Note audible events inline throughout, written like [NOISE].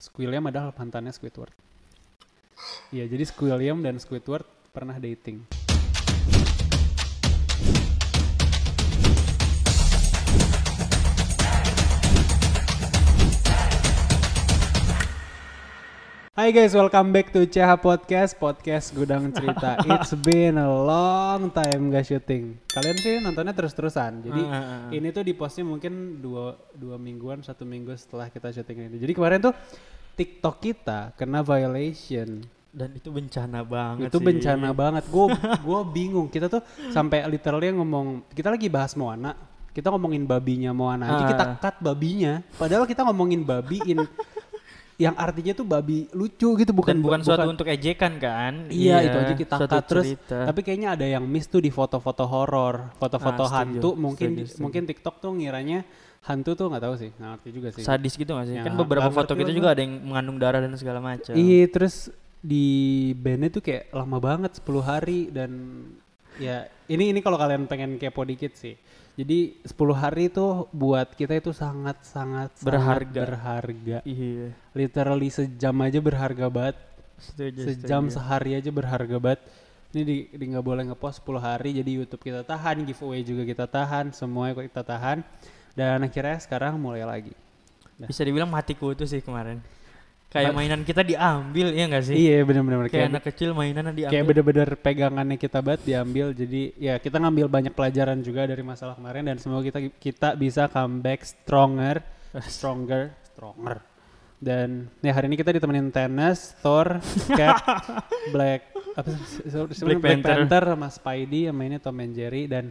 Squilliam adalah mantannya Squidward. Iya, jadi Squilliam dan Squidward pernah dating. Hai guys, welcome back to CH Podcast, podcast gudang cerita. [LAUGHS] It's been a long time gak syuting. Kalian sih nontonnya terus-terusan. Jadi Ah, ah, ah. ini tuh di postnya mungkin dua, dua mingguan, satu minggu setelah kita syuting ini. Jadi kemarin tuh TikTok kita kena violation. Dan itu bencana banget itu sih. bencana banget. Gue [LAUGHS] gua bingung. Kita tuh sampai literally ngomong, kita lagi bahas Moana. Kita ngomongin babinya Moana Ah. kita cut babinya. Padahal kita ngomongin babi in [LAUGHS] yang artinya tuh babi lucu gitu bukan Dan bukan suatu untuk ejekan kan? Iya, itu aja kita cut terus. Tapi kayaknya ada yang miss tuh di foto-foto horor, foto-foto Ah, hantu. Mungkin setuju, setuju. mungkin TikTok tuh ngiranya hantu tuh nggak tahu sih, nggak ngerti juga sih. sadis gitu gak sih? Ya, kan beberapa nggak foto kita juga ada yang mengandung darah dan segala macam. Iya, terus di bandnya tuh kayak lama banget 10 hari dan ya ini ini kalau kalian pengen kepo dikit sih. Jadi 10 hari tuh buat kita itu sangat sangat sangat Berharga. berharga. Iya. Literally sejam aja berharga banget. Setuju, Sejam setuju. sehari aja berharga banget. Ini di di nggak boleh ngepost 10 hari jadi YouTube kita tahan, giveaway juga kita tahan, semuanya kita tahan. Dan akhirnya sekarang mulai lagi. Bisa dibilang mati kutu sih kemarin. Kayak mainan kita diambil ya gak sih? Iya bener-bener Kayak kayak, anak kecil mainannya diambil. kayak bener-bener pegangannya kita banget diambil. Jadi ya kita ngambil banyak pelajaran juga dari masalah kemarin dan semoga kita kita bisa comeback stronger, [LAUGHS] stronger, stronger. Dan ya hari ini kita ditemenin Tenes, Thor, Cap, [LAUGHS] Black apa Black Black, Panther. Panther sama Spidey sama ini Tom and Jerry dan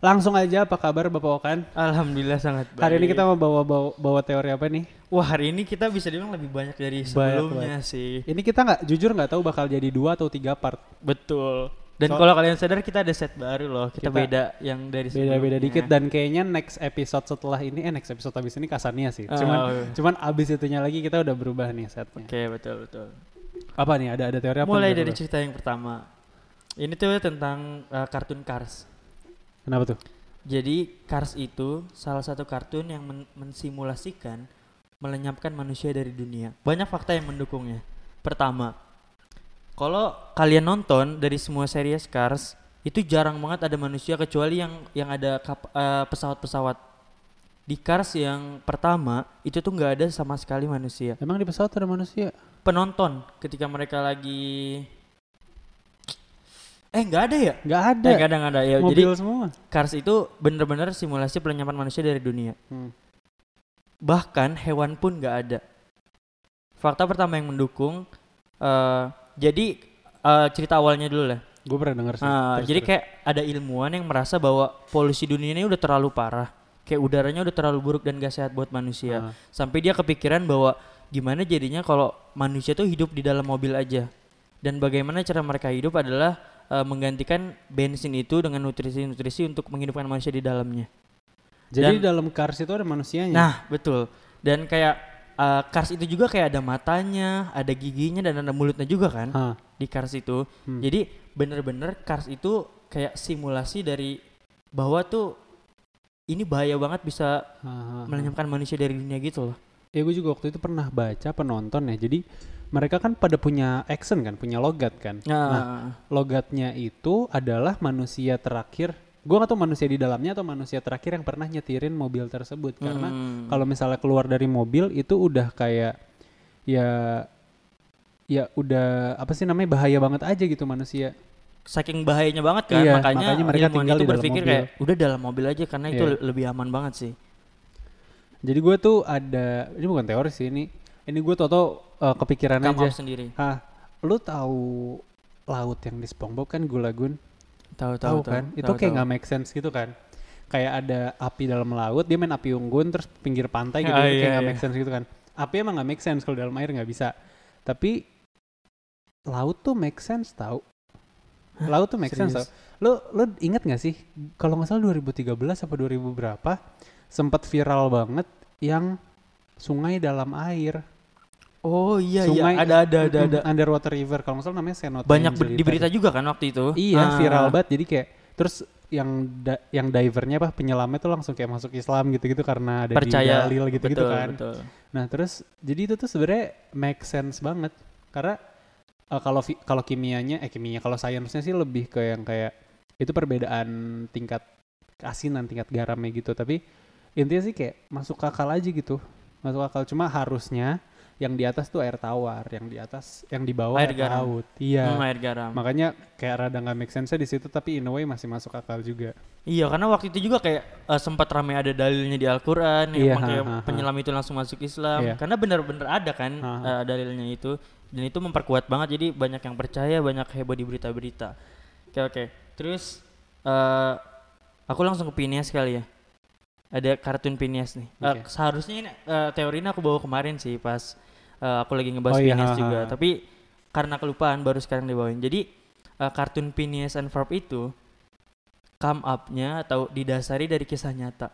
langsung aja apa kabar Bapak Okan? Alhamdulillah sangat baik. Hari ini kita mau bawa bawa, bawa teori apa nih? Wah hari ini kita bisa dibilang lebih banyak dari Banyak sebelumnya sih. Ini kita nggak jujur nggak tahu bakal jadi dua atau tiga part. Betul. Dan So- kalau kalian sadar kita ada set baru loh. Kita, Kita beda yang dari Beda-beda sebelumnya. dikit dan kayaknya next episode setelah ini eh next episode habis ini Kasania sih. Oh, Cuman iya. cuman abis itunya lagi kita udah berubah nih setnya. Oke betul betul. Apa nih ada ada teori apa? Mulai dari cerita yang pertama. Ini tuh tentang uh, kartun Cars. Kenapa tuh? Jadi Cars itu salah satu kartun yang men- mensimulasikan melenyapkan manusia dari dunia. Banyak fakta yang mendukungnya. Pertama, kalau kalian nonton dari semua series Cars, itu jarang banget ada manusia kecuali yang yang ada eh, pesawat-pesawat. Di Cars yang pertama itu tuh nggak ada sama sekali manusia. Emang di pesawat ada manusia? Penonton ketika mereka lagi eh nggak ada ya? Nggak ada. Eh, nggak ada nggak ada ya. Jadi Mobil semua. Cars itu bener-bener simulasi pelenyapan manusia dari dunia. Hmm. Bahkan hewan pun nggak ada. Fakta pertama yang mendukung, eh jadi eh, cerita awalnya dulu lah. Gue pernah denger sih. Terus, jadi terus. kayak ada ilmuwan yang merasa bahwa polusi dunia ini udah terlalu parah. Kayak udaranya udah terlalu buruk dan gak sehat buat manusia. Ah. Sampai dia kepikiran bahwa gimana jadinya kalau manusia tuh hidup di dalam mobil aja. Dan bagaimana cara mereka hidup adalah eh, menggantikan bensin itu dengan nutrisi-nutrisi untuk menghidupkan manusia di dalamnya. Jadi dan- dalam Cars itu ada manusianya. Nah, betul. Dan kayak uh, Cars itu juga kayak ada matanya, ada giginya dan ada mulutnya juga kan Hah. di Cars itu. Hmm. Jadi bener-bener Cars itu kayak simulasi dari bahwa tuh ini bahaya banget bisa melenyapkan manusia dari dunia gitu loh. Ya gue juga waktu itu pernah baca penonton ya. Jadi mereka kan pada punya accent kan, punya logat kan. Nah, logatnya itu adalah manusia terakhir. Gue gak tahu manusia di dalamnya atau manusia terakhir yang pernah nyetirin mobil tersebut. Karena hmm, kalau misalnya keluar dari mobil itu udah kayak ya ya udah apa sih namanya bahaya banget aja gitu manusia. saking bahayanya banget kan Iya, makanya, makanya mereka tinggal itu di berpikir mobil. kayak udah dalam mobil aja karena itu Iya. le- lebih aman banget sih. Jadi gue tuh ada ini bukan teori sih ini. Ini gue tau uh, kepikiran Come aja. sendiri. Hah, lu tahu laut yang di SpongeBob kan Gulagun? Tahu tahu Tahu kan? Itu tahu, kayak nggak make sense gitu kan? Kayak ada api dalam laut, dia main api unggun terus pinggir pantai gitu, Ah, kayak iya, nggak iya. make sense gitu kan? Api emang nggak make sense kalau dalam air nggak bisa. Tapi laut tuh make sense tau. Laut tuh make sense tau. Lu lu inget nggak sih? Kalau nggak salah 2013 apa 2000 berapa sempat viral banget yang sungai dalam air. Oh iya Sungai- iya ada ada ada ada. Underwater river kalau nggak salah namanya Senot Banyak ber- di berita juga kan waktu itu. Iya, Ah. viral banget. Jadi kayak terus yang da- yang divernya apa penyelamnya tuh langsung kayak masuk Islam gitu-gitu karena ada Percaya. di gitu-gitu betul, kan. betul. Nah, terus jadi itu tuh sebenarnya make sense banget karena eh, kalau kalau kimianya eh kimia kalau sainsnya sih lebih ke yang kayak itu perbedaan tingkat keasinan, tingkat garamnya gitu, tapi intinya sih kayak masuk akal aja gitu. Masuk akal cuma harusnya yang di atas tuh air tawar, yang di atas yang di bawah Air air, garam. laut. Iya. Hmm, air garam. Makanya kayak rada nggak make sense di situ tapi in a way masih masuk akal juga. Iya, karena waktu itu juga kayak eh, sempat ramai ada dalilnya di Al-Qur'an yang Iya, pakai ha, ha, ha. penyelam itu langsung masuk Islam. Iya. Karena benar-benar ada kan Ha, ha. eh, dalilnya itu dan itu memperkuat banget jadi banyak yang percaya, banyak heboh di berita-berita. Oke, oke. Terus eh aku langsung ke Phineas kali ya. Ada kartun Phineas nih. Eh, Oke. seharusnya ini eh, teori ini aku bawa kemarin sih pas eh, aku lagi ngebahas Oh iya, Phineas juga. Tapi karena kelupaan baru sekarang dibawain. Jadi eh, kartun Phineas and Ferb itu come up-nya atau didasari dari kisah nyata.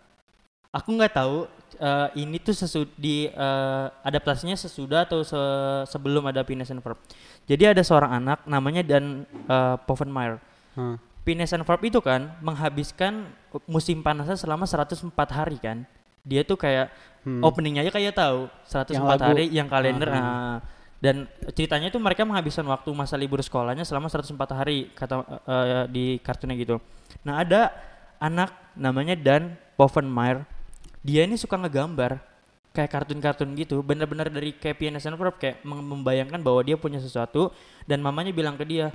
Aku nggak tahu eh, ini tuh sesu di eh, adaptasinya sesudah atau se- sebelum ada Phineas and Ferb. Jadi ada seorang anak namanya Dan eh, Povenmire. Hah. Phineas and Ferb itu kan menghabiskan musim panasnya selama 104 hari kan. Dia tuh kayak Hmm. openingnya aja kayak tahu 104 Yang lagu. hari yang kalender Ah, ah. ah. dan ceritanya itu mereka menghabiskan waktu masa libur sekolahnya selama 104 hari kata eh, di kartunnya gitu. Nah, ada anak namanya Dan Povenmire. Dia ini suka ngegambar kayak kartun-kartun gitu, bener-bener dari kayak and Ferb kayak mem- membayangkan bahwa dia punya sesuatu dan mamanya bilang ke dia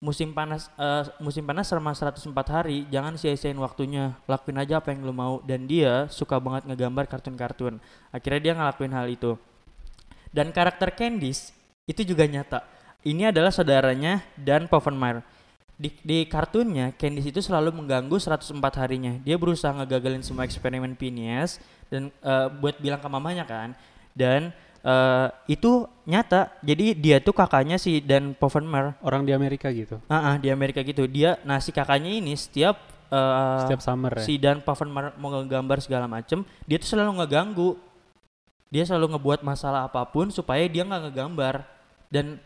musim panas eh, musim panas selama 104 hari jangan sia-siain waktunya. Lakuin aja apa yang lu mau. Dan dia suka banget ngegambar kartun-kartun. Akhirnya dia ngelakuin hal itu. Dan karakter Candice itu juga nyata. Ini adalah saudaranya dan Povenmire di, di kartunnya Candice itu selalu mengganggu 104 harinya. Dia berusaha ngegagalin semua eksperimen Phineas dan eh, buat bilang ke mamanya kan. Dan eh, itu nyata jadi dia tuh kakaknya si Dan Povenmire Orang di Amerika gitu. Ah, ah, di Amerika gitu. Dia, nah si kakaknya ini setiap eh, Setiap summer ya. si Dan Pavan mau ngegambar segala macem, dia tuh selalu ngeganggu. Dia selalu ngebuat masalah apa pun supaya dia nggak ngegambar. Dan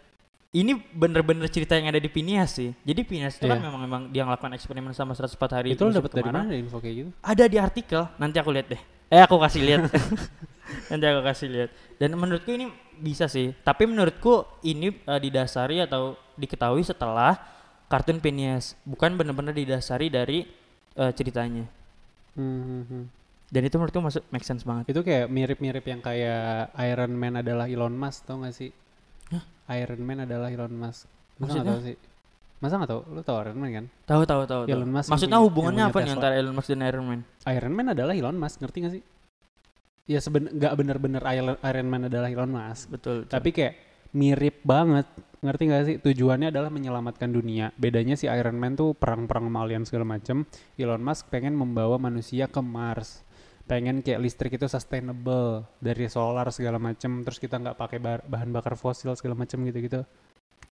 ini bener-bener cerita yang ada di Phineas sih. Jadi Phineas itu kan Iya. memang memang dia ngelakuin eksperimen sama 104 hari. Itu lo dapet dari mana info kayak gitu? Ada di artikel. Nanti aku lihat deh. Eh aku kasih lihat. [LAUGHS] Nanti aku kasih lihat. Dan menurutku ini bisa sih. Tapi menurutku ini eh, didasari atau diketahui setelah kartun Phineas, bukan benar-benar didasari dari eh, ceritanya. Hmm, hmm, hmm. Dan itu menurutku masuk make sense banget. Itu kayak mirip-mirip yang kayak Iron Man adalah Elon Musk, tau gak sih? Iron Man adalah Elon Musk. Masa Maksudnya? tahu sih? Masa nggak tahu? Lu tau Iron Man kan? Tahu tahu tahu. Elon Musk Maksudnya hubungannya apa nih antara Elon Musk dan Iron Man? Iron Man adalah Elon Musk, ngerti gak sih? Ya seben nggak bener-bener Iron- Man adalah Elon Musk. Betul. betul. Tapi kayak mirip banget. Ngerti gak sih? Tujuannya adalah menyelamatkan dunia. Bedanya si Iron Man tuh perang-perang sama alien segala macem. Elon Musk pengen membawa manusia ke Mars. Pengen kayak listrik itu sustainable dari solar segala macem. Terus kita nggak pakai bahan bakar fosil segala macem gitu-gitu.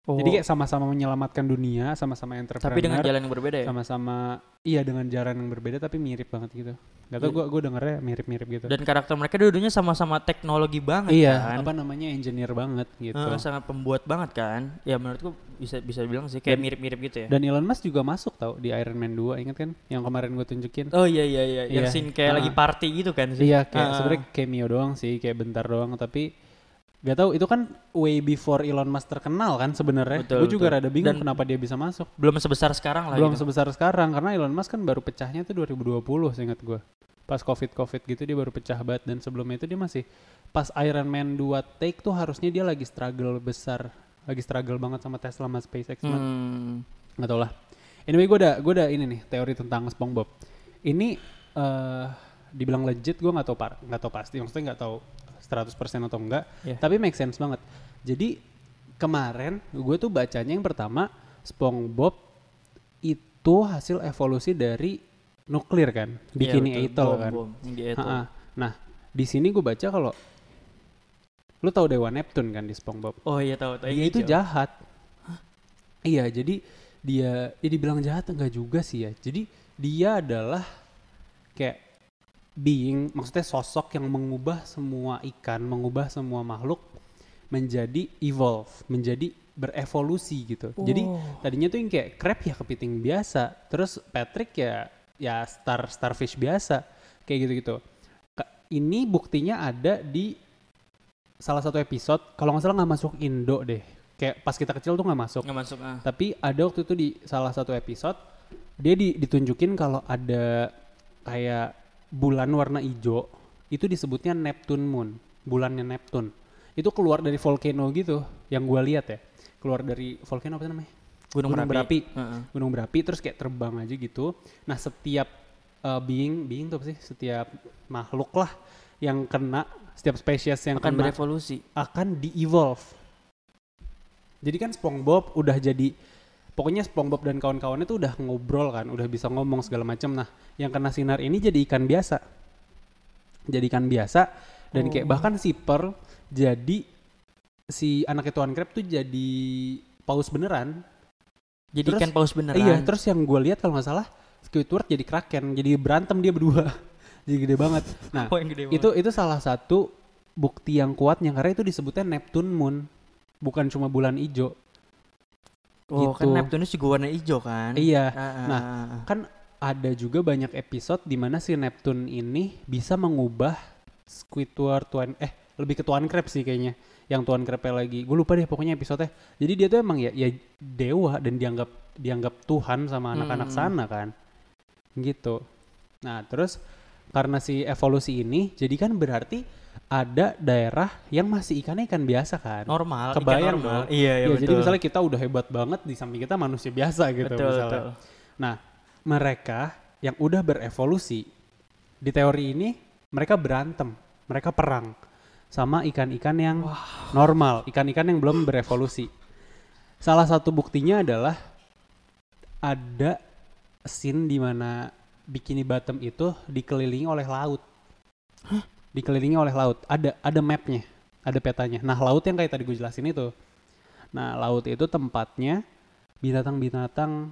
Oh, Jadi kayak sama-sama menyelamatkan dunia, sama-sama entrepreneur. tapi dengan jalan yang berbeda ya. sama-sama iya dengan jalan yang berbeda tapi mirip banget gitu. Gak tau Iya. gue gue dengernya mirip-mirip gitu. Dan karakter mereka dua-duanya sama-sama teknologi banget iya, kan. apa namanya engineer banget gitu. Eh, sangat pembuat banget kan ya menurutku bisa bisa bilang sih kayak mirip-mirip gitu ya Dan Elon Musk juga masuk tau di Iron Man 2, inget kan? Yang kemarin gue tunjukin. oh iya iya iya yang Iya. scene kayak Ah. lagi party gitu kan sih Iya, kayak Ah. sebenarnya cameo doang sih, kayak bentar doang. Tapi gak tahu itu kan way before Elon Musk terkenal kan sebenarnya. Gue juga betul. rada bingung Dan kenapa dia bisa masuk. belum sebesar sekarang lah Belum gitu. sebesar sekarang karena Elon Musk kan baru pecahnya tuh 2020 seingat gue. Pas covid covid gitu dia baru pecah banget dan sebelumnya itu dia masih pas Iron Man 2 take tuh harusnya dia lagi struggle besar, lagi struggle banget sama Tesla sama SpaceX. Hmm. nggak tau lah anyway gue udah gue udah ini nih teori tentang SpongeBob ini eh dibilang legit gue nggak tahu par nggak tahu pasti maksudnya nggak tahu 100% atau enggak Iya. tapi make sense banget jadi kemarin gue tuh bacanya yang pertama SpongeBob itu hasil evolusi dari nuklir kan Iya, bikini betul. Atoll Bom, kan bom. Ha-ha. nah di sini gue baca kalau lu tahu dewa Neptune kan di SpongeBob oh iya tahu tahu dia Yang itu hijau. jahat. Iya, jadi dia ya dibilang jahat enggak juga sih ya. Jadi dia adalah kayak being, maksudnya sosok yang mengubah semua ikan, mengubah semua makhluk menjadi evolve, menjadi berevolusi gitu. Jadi Oh. tadinya tuh yang kayak crab ya kepiting biasa, terus Patrick ya ya star starfish biasa kayak gitu-gitu. Ini buktinya ada di salah satu episode kalau nggak salah nggak masuk Indo deh. Kayak pas kita kecil tuh nggak masuk. nggak masuk ah. Tapi ada waktu itu di salah satu episode dia di- ditunjukin kalau ada kayak bulan warna hijau itu disebutnya Neptune Moon, bulannya Neptune. Itu keluar dari volcano gitu yang gua lihat ya. Keluar dari volcano apa namanya? gunung, Gunung berapi, berapi. Heeh. Gunung berapi terus kayak terbang aja gitu. Nah, setiap uh, being being tuh apa sih? Setiap makhluk lah yang kena setiap spesies yang akan kena berevolusi akan di-evolve. Jadi kan SpongeBob udah jadi pokoknya SpongeBob dan kawan-kawannya tuh udah ngobrol kan, udah bisa ngomong segala macam. Nah, yang kena sinar ini jadi ikan biasa. Jadi ikan biasa dan kayak Oh. bahkan si Pearl jadi si anaknya Tuan Crab tuh jadi paus beneran. jadi Terus- ikan paus beneran Iya, terus yang gue lihat kalau nggak salah Squidward jadi kraken, jadi berantem dia berdua. [LAUGHS] jadi gede banget. Nah, oh yang gede itu itu salah satu bukti yang kuatnya karena itu disebutnya Neptune Moon bukan cuma bulan hijau oh kan gitu. Neptunus juga warna hijau kan? Iya. Ah, ah, Nah, ah, kan ada juga banyak episode di mana si Neptune ini bisa mengubah Squidward tuan eh lebih ke tuan crab sih kayaknya yang tuan crab lagi. Gue lupa deh pokoknya episode jadi dia tuh emang ya ya dewa dan dianggap dianggap Tuhan sama anak-anak Hmm. sana kan. Gitu. Nah terus karena si evolusi ini jadi kan berarti ada daerah yang masih ikannya ikan biasa kan normal ikan kebayang normal. dong. iya iya ya, betul jadi misalnya kita udah hebat banget di samping kita manusia biasa gitu betul, misalnya. betul. Nah, mereka yang udah berevolusi di teori ini mereka berantem, mereka perang sama ikan-ikan yang normal, ikan-ikan yang belum berevolusi. Salah satu buktinya adalah ada scene di mana Bikini Bottom itu dikelilingi oleh laut. Dikelilingi oleh laut. Ada ada mapnya, ada petanya. Nah, laut yang kayak tadi gue jelasin itu. Nah, laut itu tempatnya binatang-binatang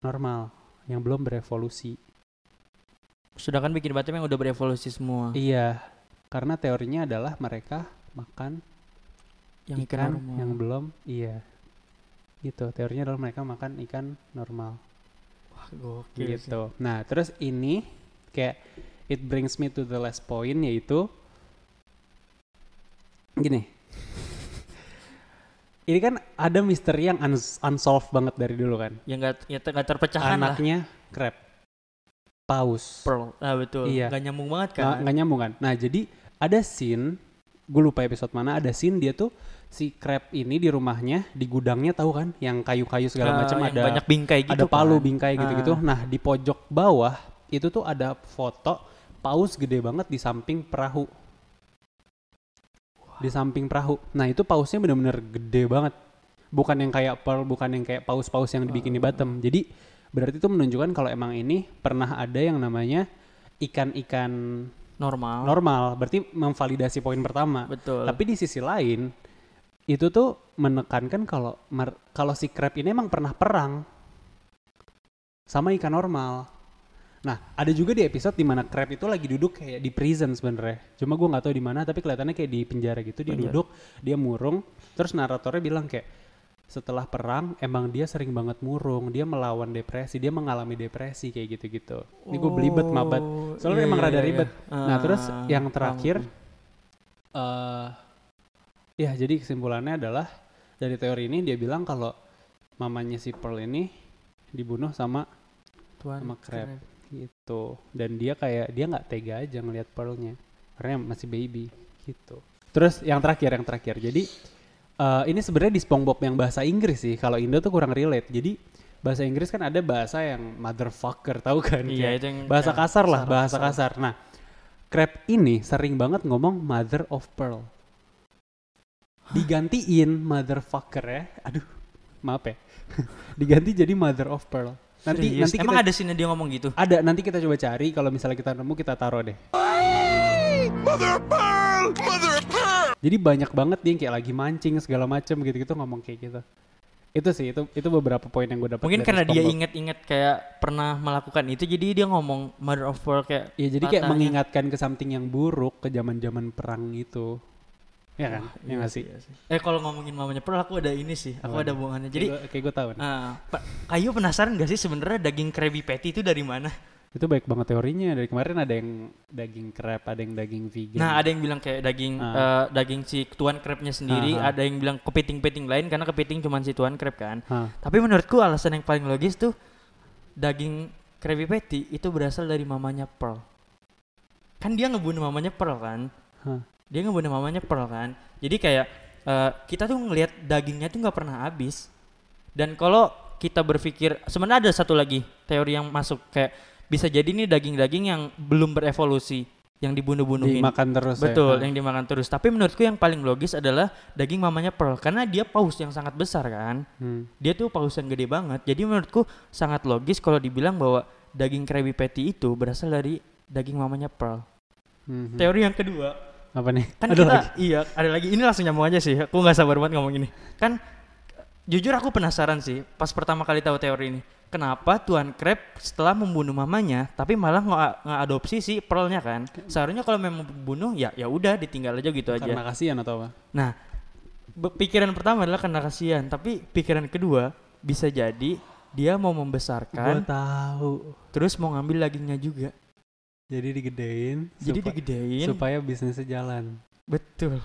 normal yang belum berevolusi. sedangkan bikin batam yang udah berevolusi semua Iya, karena teorinya adalah mereka makan yang ikan, ikan normal. yang belum iya. Gitu, teorinya adalah mereka makan ikan normal Wah, gokil sih. gitu. Nah, terus ini kayak it brings me to the last point yaitu gini. [LAUGHS] Ini kan ada misteri yang uns- unsolved banget dari dulu kan. yang nggak ya, nggak terpecahkan lah Anaknya crab. Paus. pearl ah betul Iya. nggak nyambung banget kan nggak nyambung kan. Nah jadi ada scene, gue lupa episode mana, ada scene dia tuh si crab ini di rumahnya, di gudangnya tahu kan, yang kayu-kayu segala Ah, macam ada banyak bingkai gitu ada palu kan. bingkai gitu-gitu. Ah. Nah di pojok bawah itu tuh ada foto paus gede banget di samping perahu. Di samping perahu. Nah itu pausnya bener-bener gede banget. Bukan yang kayak pearl, bukan yang kayak paus-paus yang dibikin di Ah. bottom. Jadi berarti itu menunjukkan kalau emang ini pernah ada yang namanya ikan-ikan normal normal. Berarti memvalidasi poin pertama. betul Tapi di sisi lain itu tuh menekankan kalau kalau si crab ini emang pernah perang sama ikan normal. Nah, ada juga di episode di mana crab itu lagi duduk kayak di prison sebenarnya. Cuma gua nggak tahu di mana, tapi kelihatannya kayak di penjara gitu. Dia Penjara. duduk, dia murung. Terus naratornya bilang kayak setelah perang emang dia sering banget murung, dia melawan depresi, dia mengalami depresi kayak gitu-gitu. Ini gue belibet mabat. Oh, Soalnya iya, emang iya, rada iya. ribet. Nah, terus Ah, yang terakhir eh ya jadi kesimpulannya adalah dari teori ini dia bilang kalau mamanya si Pearl ini dibunuh sama Tuan sama crab. crab. Gitu. Dan dia kayak dia nggak tega aja ngelihat Pearlnya. Karena masih baby gitu. Terus yang terakhir yang terakhir. Jadi eh, ini sebenarnya di SpongeBob yang bahasa Inggris sih. Kalau Indo tuh kurang relate. Jadi bahasa Inggris kan ada bahasa yang motherfucker [LAUGHS] tahu kan? Iya itu yang bahasa ya, kasar lah bahasa kasar. nah Crab ini sering banget ngomong mother of pearl. Digantiin motherfucker ya aduh maaf ya. [LAUGHS] Diganti jadi mother of pearl nanti Serius? nanti kita emang ada sini dia ngomong gitu ada nanti kita coba cari kalau misalnya kita nemu kita taruh deh Mother of pearl! Mother of pearl! jadi banyak banget dia yang kayak lagi mancing segala macem gitu-gitu ngomong kayak gitu itu sih itu itu beberapa poin yang gue dapat mungkin dari karena dia inget-inget kayak pernah melakukan itu jadi dia ngomong mother of pearl kayak ya jadi kayak matanya. mengingatkan ke something yang buruk ke zaman zaman perang gitu ya kan? ya nggak sih? Iya sih. Eh kalau ngomongin mamanya Pearl aku ada ini sih. Aku Apa ada nih? hubungannya. Jadi Kayak gue tahu nih. Pak Kayu penasaran gak sih sebenarnya daging Krabby Patty itu dari mana? Itu baik banget teorinya. Dari kemarin ada yang daging crab, ada yang daging vegan. Nah, ada yang bilang kayak daging Ah. eh, daging si tuan crabnya sendiri, Ah, ah. ada yang bilang kepiting-kepiting lain karena kepiting cuma si tuan crab kan. Hah. Tapi menurutku alasan yang paling logis tuh daging Krabby Patty itu berasal dari mamanya Pearl. Kan dia ngebunuh mamanya Pearl kan. Hah. Dia ngebunuh mamanya Pearl kan. Jadi kayak eh, kita tuh ngelihat dagingnya tuh nggak pernah habis. Dan kalau kita berpikir sebenarnya ada satu lagi teori yang masuk kayak bisa jadi nih daging-daging yang belum berevolusi yang dibunuh-bunuhin. Dimakan terus ya. Betul, Hah. yang dimakan terus. Tapi menurutku yang paling logis adalah daging mamanya Pearl karena dia paus yang sangat besar kan. Hmm. Dia tuh paus yang gede banget. Jadi menurutku sangat logis kalau dibilang bahwa daging Krabby Patty itu berasal dari daging mamanya Pearl. Mhm. Teori yang kedua, Apa nih? kan Ada kita lagi? iya ada lagi ini langsung nyambung aja sih. Aku nggak sabar banget ngomong ini. Kan jujur aku penasaran sih pas pertama kali tahu teori ini. Kenapa Tuan Crab setelah membunuh mamanya tapi malah ngeadopsi si Pearlnya kan? Seharusnya kalau memang membunuh ya ya udah ditinggal aja gitu aja. Karena kasihan atau apa? Nah, pikiran pertama adalah karena kasihan, tapi pikiran kedua bisa jadi dia mau Gua membesarkan tahu. terus mau ngambil dagingnya juga. Jadi digedein. Jadi supa- digedein. supaya bisnisnya jalan. Betul.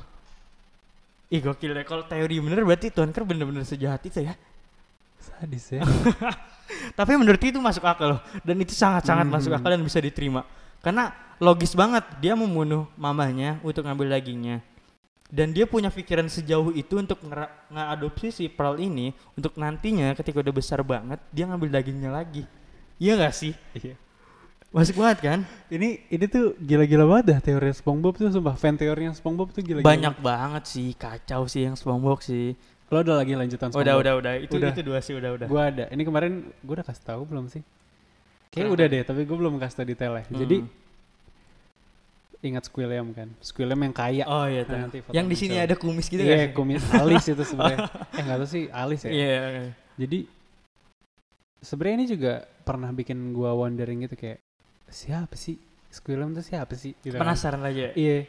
Ih gokil deh kalau teori bener berarti Tuan Ker bener-bener sejahat itu ya. Sadis ya. [LAUGHS] Tapi menurut itu masuk akal loh dan itu sangat-sangat Mhm. masuk akal dan bisa diterima. Karena logis banget dia membunuh mamanya untuk ngambil dagingnya. Dan dia punya pikiran sejauh itu untuk ngadopsi si Pearl ini untuk nantinya ketika udah besar banget dia ngambil dagingnya lagi. Iya gak sih? Iya. Masuk banget kan? Ini ini tuh gila-gila banget dah teori SpongeBob tuh sumpah fan teorinya SpongeBob tuh gila-gila. Banyak banget sih, kacau sih yang SpongeBob sih. Lo ada lagi lanjutan SpongeBob? Udah, udah, udah. Itu Udah. itu dua sih, udah, udah. Gua ada. Ini kemarin gua udah kasih tahu belum sih? Kayak udah deh, tapi gue belum kasih tau detailnya. Jadi Hmm. ingat Squilliam kan? Squilliam yang kaya. Oh iya. Nah, nanti Yang di sini ada kumis gitu Iya, kan? kumis alis itu sebenarnya. [LAUGHS] eh nggak tahu sih alis ya. Iya. Jadi sebenarnya ini juga pernah bikin gua wondering gitu kayak siapa sih Squilliam tuh siapa sih? Gitu kan. Penasaran aja. Iya.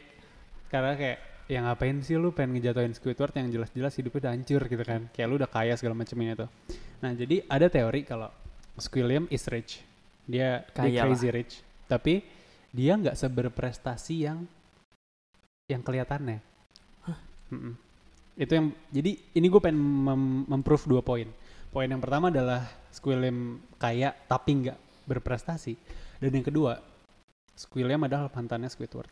Karena kayak ya ngapain sih lu pengen ngejatuhin Squidward yang jelas-jelas hidupnya udah hancur gitu kan. Kayak lu udah kaya segala macam ini tuh. Nah, jadi ada teori kalau Squilliam is rich. Dia, dia Kaya crazy rich. Tapi dia nggak seberprestasi yang yang kelihatannya. Mm-mm. Itu yang jadi ini gue pengen mem- memprove dua poin. Poin yang pertama adalah Squilliam kaya tapi nggak berprestasi. Dan yang kedua, Squilliam adalah mantannya Squidward.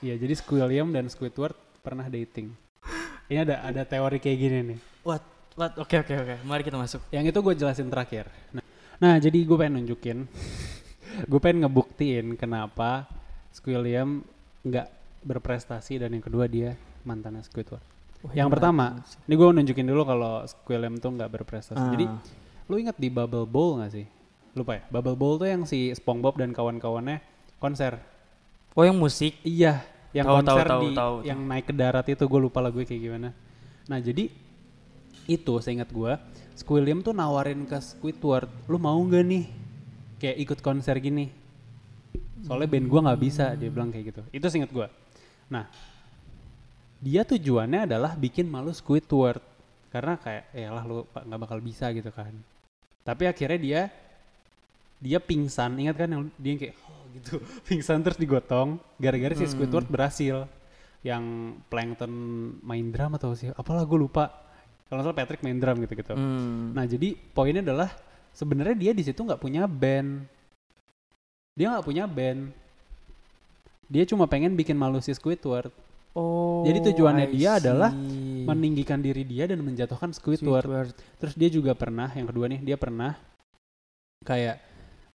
Iya, jadi Squilliam dan Squidward pernah dating. Ini ada ada teori kayak gini nih. What? What? Oke, oke, oke. Mari kita masuk. Yang itu gue jelasin terakhir. Nah, nah jadi gue pengen nunjukin, [LAUGHS] gue pengen ngebuktiin kenapa Squilliam nggak berprestasi dan yang kedua dia mantannya Squidward. Wah, yang pertama, ini gue nunjukin dulu kalau Squilliam tuh nggak berprestasi. Jadi Ah. lu ingat di Bubble Bowl gak sih? Lupa ya. Bubble Bowl tuh yang si SpongeBob dan kawan-kawannya konser. Oh, yang musik. Iya, yang tahu, konser tahu, di tahu, yang naik ke darat itu gue lupa lagu kayak gimana. Nah jadi itu seingat gue, Squilliam tuh nawarin ke Squidward, lu mau nggak nih kayak ikut konser gini? Soalnya band gue nggak bisa, dia bilang kayak gitu. Itu seingat gue. Nah dia tujuannya adalah bikin malu Squidward karena kayak ya lah lu nggak bakal bisa gitu kan. Tapi akhirnya dia dia pingsan, ingat kan yang dia yang kayak oh gitu [LAUGHS] pingsan terus digotong gara-gara si Hmm. Squidward berhasil yang Plankton main drum atau sih apalah gue lupa kalau salah Patrick main drum gitu gitu Hmm. nah jadi poinnya adalah sebenarnya dia di situ nggak punya band dia nggak punya band dia cuma pengen bikin malu si Squidward Oh. Jadi tujuannya I dia adalah see. meninggikan diri dia dan menjatuhkan Squidward Squidward. terus dia juga pernah yang kedua nih dia pernah kayak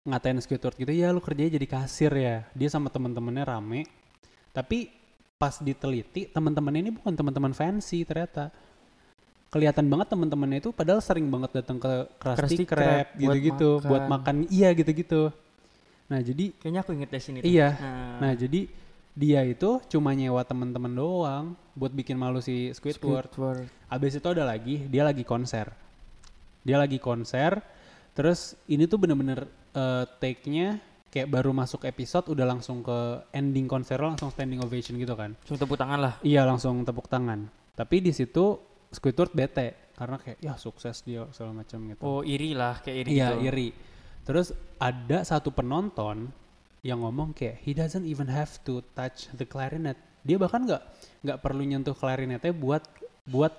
ngatain Squidward gitu ya lu kerjanya jadi kasir ya dia sama teman-temannya rame tapi pas diteliti teman-temannya ini bukan teman-teman fancy ternyata kelihatan banget teman-temannya itu padahal sering banget datang ke Krusty Krusty Krab Krab buat gitu-gitu buat makan. makan iya gitu-gitu nah jadi Kayaknya aku inget deh sini. tuh. Iya. Nah, nah jadi dia itu cuma nyewa teman-teman doang buat bikin malu si Squidward Squidward. Abis itu ada lagi, dia lagi konser. Dia lagi konser, terus ini tuh bener-bener eh, take-nya kayak baru masuk episode udah langsung ke ending konser langsung standing ovation gitu kan. Cuma tepuk tangan lah. Iya langsung tepuk tangan. Tapi di situ Squidward bete karena kayak ya sukses dia segala macam gitu. Oh iri lah kayak iri iya gitu. iri. Terus ada satu penonton yang ngomong kayak he doesn't even have to touch the clarinet. Dia bahkan nggak nggak perlu nyentuh klarinetnya buat buat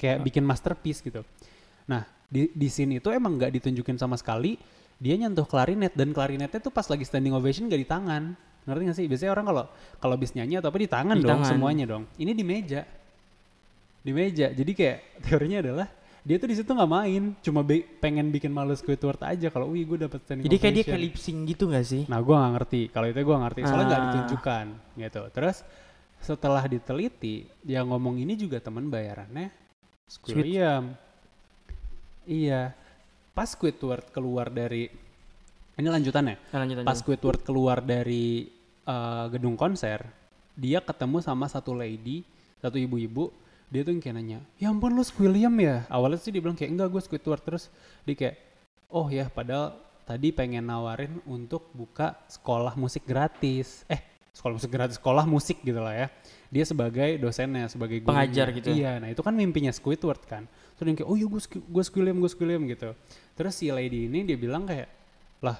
kayak bikin masterpiece gitu. Nah di di scene itu emang nggak ditunjukin sama sekali dia nyentuh klarinet dan klarinetnya tuh pas lagi standing ovation gak di tangan. Ngerti gak sih? Biasanya orang kalau kalau habis nyanyi atau apa di tangan Di dong tangan. semuanya dong. Ini di meja. Di meja. Jadi kayak [LAUGHS] teorinya adalah dia tuh di situ nggak main, cuma be- pengen bikin malu Squidward aja kalau wih gue dapet standing Jadi kayak dia ovation." kayak lip sync gitu gak sih? Nah, gue nggak ngerti. Kalau itu gue ngerti. Soalnya nggak Ah. ditunjukkan gitu. Terus setelah diteliti, yang ngomong ini juga teman bayarannya Squid. Iya. Pas Squidward keluar dari ini lanjutannya. Nah, lanjut Pas. Squidward keluar dari eh, gedung konser, dia ketemu sama satu lady, satu ibu-ibu. Dia tuh yang kayak nanya, ya ampun lu Squilliam ya? Awalnya sih dia bilang kayak, enggak gue Squidward. Terus dia kayak, oh ya padahal tadi pengen nawarin untuk buka sekolah musik gratis. Eh, sekolah musik gratis, sekolah musik gitu lah ya. Dia sebagai dosennya, sebagai gurunya. Pengajar gitu ya? Iya, nah itu kan mimpinya Squidward kan. Terus dia kayak, oh iya gue, gue Squilliam, gue Squilliam gitu. Terus si lady ini dia bilang kayak, lah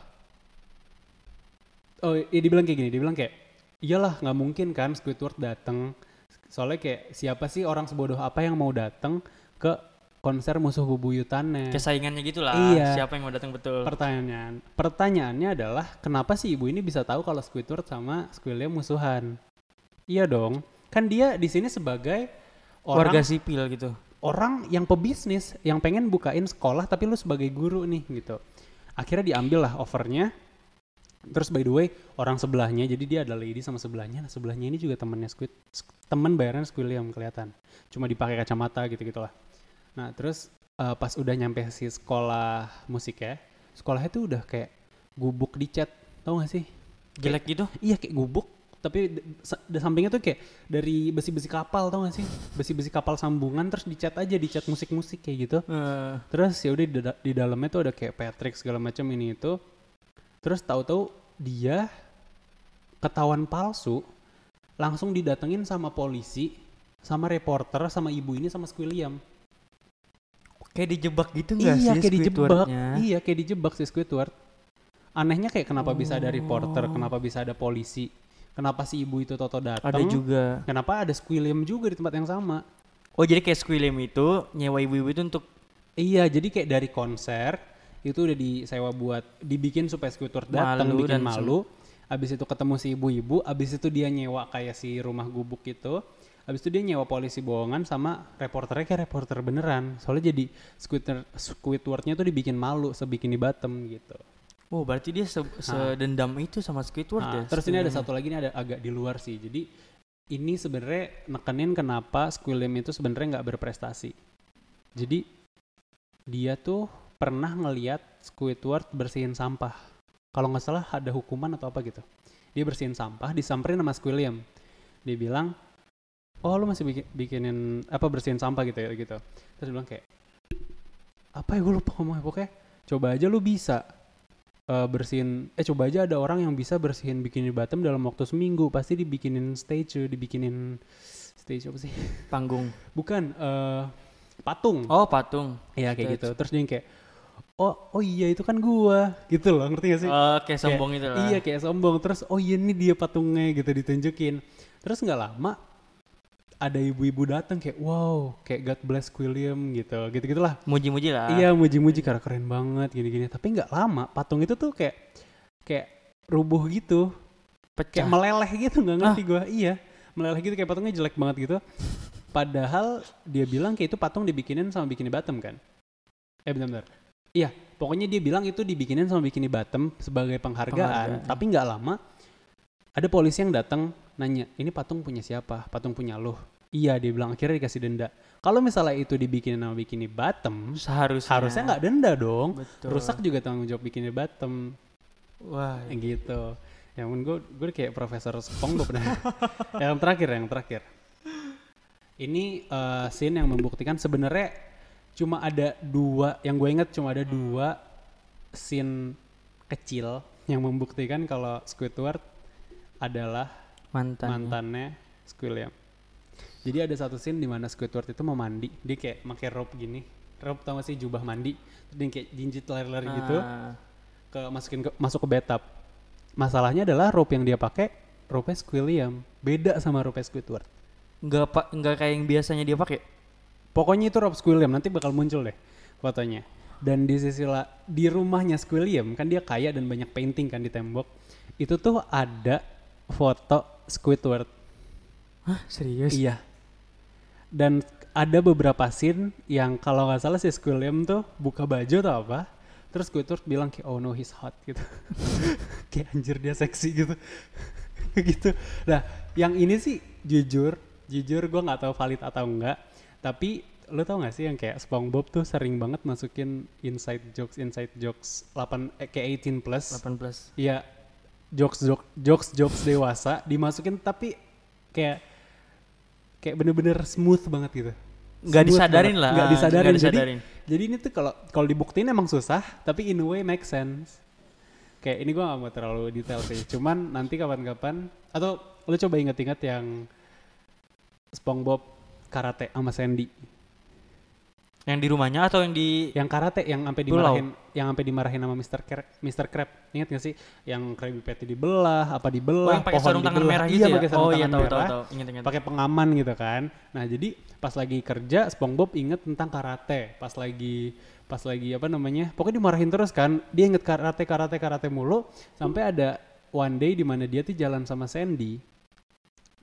Oh, iya dia bilang kayak gini, dia bilang kayak, iyalah nggak mungkin kan Squidward datang. Soalnya kayak siapa sih orang sebodoh apa yang mau datang ke konser musuh bubuyutannya? Kesaingannya gitu lah. Iya. Siapa yang mau datang betul? Pertanyaan, pertanyaannya adalah kenapa sih ibu ini bisa tahu kalau Squidward sama Squilliam musuhan? Iya dong, kan dia di sini sebagai orang Warga sipil gitu. orang yang pebisnis yang pengen bukain sekolah tapi lu sebagai guru nih gitu akhirnya diambil lah offernya terus by the way orang sebelahnya jadi dia ada lady sama sebelahnya nah sebelahnya ini juga temennya Squid temen bayaran Squilliam kelihatan cuma dipakai kacamata gitu gitulah nah terus eh, pas udah nyampe si sekolah musik ya sekolahnya tuh udah kayak gubuk dicat tau gak sih? Jelek gitu? iya kayak gubuk tapi di sampingnya tuh kayak dari besi-besi kapal tau gak sih? Besi-besi kapal sambungan terus dicat aja dicat musik-musik kayak gitu. Eh, terus ya udah di, da- di dalamnya tuh ada kayak Patrick segala macam ini itu. Terus tahu-tahu dia ketahuan palsu langsung didatengin sama polisi sama reporter sama ibu ini sama Squilliam kayak dijebak gitu sih iya kayak dijebak iya kayak dijebak si Squidward anehnya kayak kenapa bisa ada Oh. reporter kenapa bisa ada polisi kenapa si ibu itu toto datang Ada juga. kenapa ada Squilliam juga di tempat yang sama Oh jadi kayak Squilliam itu nyewa ibu-ibu itu untuk Iya, jadi kayak dari konser itu udah disewa buat dibikin supaya Squidward datang bikin dan malu. Abis itu ketemu si ibu-ibu, abis itu dia nyewa kayak si rumah gubuk itu. Abis itu dia nyewa polisi bohongan sama reporternya kayak reporter beneran. Soalnya jadi Squidward Squidwardnya tuh dibikin malu sebikini bottom gitu. Oh berarti dia se sedendam itu sama Squidward Nah, ya? terus ini ada satu lagi ini ada agak di luar sih. Jadi ini sebenarnya nekenin kenapa Squilliam itu sebenarnya nggak berprestasi. Jadi dia tuh pernah ngeliat Squidward bersihin sampah. Kalau nggak salah ada hukuman atau apa gitu. Dia bersihin sampah, disamperin sama Squilliam. Dia bilang, oh lu masih bikin, bikinin apa bersihin sampah gitu ya gitu. Terus bilang kayak, apa ya gue lupa ngomongnya pokoknya. Coba aja lu bisa eh, bersihin eh coba aja ada orang yang bisa bersihin bikini bottom dalam waktu seminggu pasti dibikinin stage dibikinin stage apa sih [LAUGHS] Panggung. bukan eh patung Oh patung. ya kayak stage. gitu terus dia kayak oh oh iya itu kan gua gitu loh ngerti gak sih Oh kayak sombong itu lah. iya kayak sombong terus oh iya ini dia patungnya gitu ditunjukin terus nggak lama ada ibu-ibu datang kayak wow kayak God bless William gitu gitu gitulah Muji-muji lah. Iya muji-muji karena keren banget gini-gini. Tapi nggak lama patung itu tuh kayak kayak rubuh gitu, Pecah. kayak meleleh gitu nggak ngerti gua. Iya meleleh gitu kayak patungnya jelek banget gitu. Padahal dia bilang kayak itu patung dibikinin sama bikini bottom kan? Eh bentar-bentar. Iya pokoknya dia bilang itu dibikinin sama bikini bottom sebagai penghargaan. Penghargaan. Tapi nggak lama ada polisi yang datang nanya ini patung punya siapa? Patung punya lo. Iya dia bilang akhirnya dikasih denda. Kalau misalnya itu dibikinin sama bikini bottom, Seharusnya. harusnya nggak denda dong Betul. rusak juga tanggung jawab bikini bottom Wah. Kayak gitu ya ampun gue gue kayak profesor SpongeBob dah [LAUGHS] yang terakhir yang terakhir ini eh, scene yang membuktikan sebenarnya cuma ada dua yang gue inget cuma ada dua scene kecil yang membuktikan kalau Squidward adalah Mantan. mantannya Squilliam. Jadi ada satu scene di mana Squidward itu mau mandi, dia kayak pakai rope gini, rope tau gak sih jubah mandi, terus dia kayak jinjit lari-lari gitu, Ah, ke masukin ke, masuk ke bathtub. Masalahnya adalah rope yang dia pakai rope Squilliam, beda sama rope Squidward. nggak pak nggak kayak yang biasanya dia pakai. Pokoknya itu rope Squilliam, nanti bakal muncul deh fotonya. Dan di sisi la, di rumahnya Squilliam kan dia kaya dan banyak painting kan di tembok. Itu tuh ada foto Squidward. Hah serius? Iya. Dan ada beberapa scene yang kalau nggak salah si Squilliam tuh buka baju atau apa, terus Squidward bilang kayak oh no he's hot gitu. [LAUGHS] kayak anjir dia seksi gitu. [LAUGHS] gitu. Nah, yang ini sih jujur, jujur gue nggak tahu valid atau enggak, tapi lo tau gak sih yang kayak SpongeBob tuh sering banget masukin inside jokes inside jokes 8 eh, kayak 18 plus 18. Iya, jokes jokes jokes jokes dewasa dimasukin tapi kayak kayak bener-bener smooth banget gitu. Nggak disadarin banget. lah, Nggak disadarin. Jadi, disadarin. jadi ini tuh kalau kalau dibuktiin emang susah, tapi in a way make sense. Kayak ini gua gak mau terlalu detail sih. Cuman nanti kapan-kapan atau lu coba inget-inget yang SpongeBob karate sama Sandy. Yang di rumahnya atau yang di Yang karate yang sampai Pulau. dimarahin yang sampai dimarahin sama Mr. Crab, Mr. Crab. Ingat gak sih? Yang Krabby Patty dibelah, apa Oh, dibelah, yang pakai pohon sarung tangan dibelah. merah iya, gitu ya? pakai sarung Oh iya tangan tahu tahu. Ingat ingat. Pakai pengaman gitu kan. Nah, jadi pas lagi kerja SpongeBob inget tentang karate. Pas lagi pas lagi apa namanya? Pokoknya dimarahin terus kan. Dia inget karate karate karate mulu sampai ada one day di mana dia tuh jalan sama Sandy.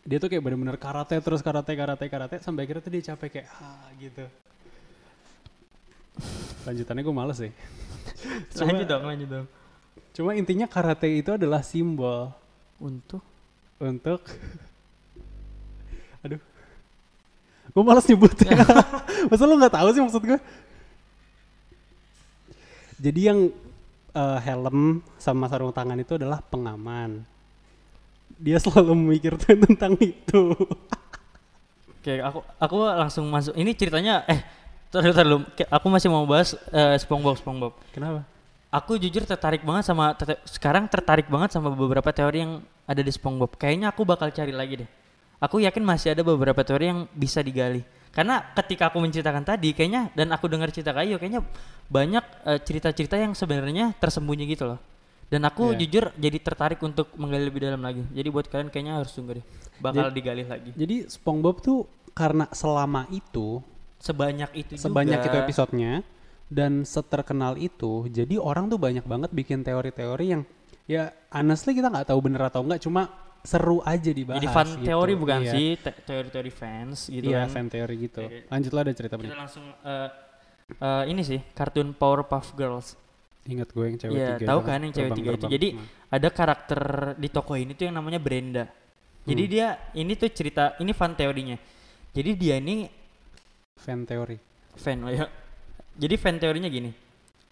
Dia tuh kayak bener-bener karate terus karate karate karate sampai akhirnya tuh dia capek kayak ah gitu. Lanjutannya gue males sih. [LAUGHS] Cuma- lanjut dong, lanjut dong. Cuma intinya karate itu adalah simbol. Untuk? Untuk aduh. Gue malas nyebutnya. [LAUGHS] Masa lu nggak tahu sih maksud gue jadi yang eh, helm sama sarung tangan itu adalah pengaman. Dia selalu memikirkan [LAUGHS] tentang itu. Oke, aku aku langsung masuk. Ini ceritanya eh terus terus aku masih mau bahas eh, SpongeBob SpongeBob. kenapa Aku jujur tertarik banget sama tete- sekarang tertarik banget sama beberapa teori yang ada di SpongeBob. Kayaknya aku bakal cari lagi deh. Aku yakin masih ada beberapa teori yang bisa digali. Karena ketika aku menceritakan tadi kayaknya dan aku dengar cerita kayu kayaknya banyak eh, cerita-cerita yang sebenarnya tersembunyi gitu loh. Dan aku Iya. jujur jadi tertarik untuk menggali lebih dalam lagi. Jadi buat kalian kayaknya harus tunggu deh. Bakal digali lagi. jadi SpongeBob tuh karena selama itu Sebanyak itu sebanyak juga. itu episodenya dan seterkenal itu jadi orang tuh banyak banget bikin teori-teori yang ya honestly kita nggak tahu bener atau enggak cuma seru aja dibahas Jadi fan gitu. teori bukan Iya. sih, te- teori-teori fans gitu iya kan. fan teori gitu lanjutlah ada cerita Kita langsung eh, eh, ini sih kartun Powerpuff Girls. ingat gue yang cewek Iya, tiga tahu itu kan yang cewek tiga itu. Jadi Hmm. ada karakter di toko ini tuh yang namanya Brenda. Jadi Hmm. dia ini tuh cerita ini fan teorinya. Jadi dia ini fan teori fan oh ya. Jadi fan teorinya gini.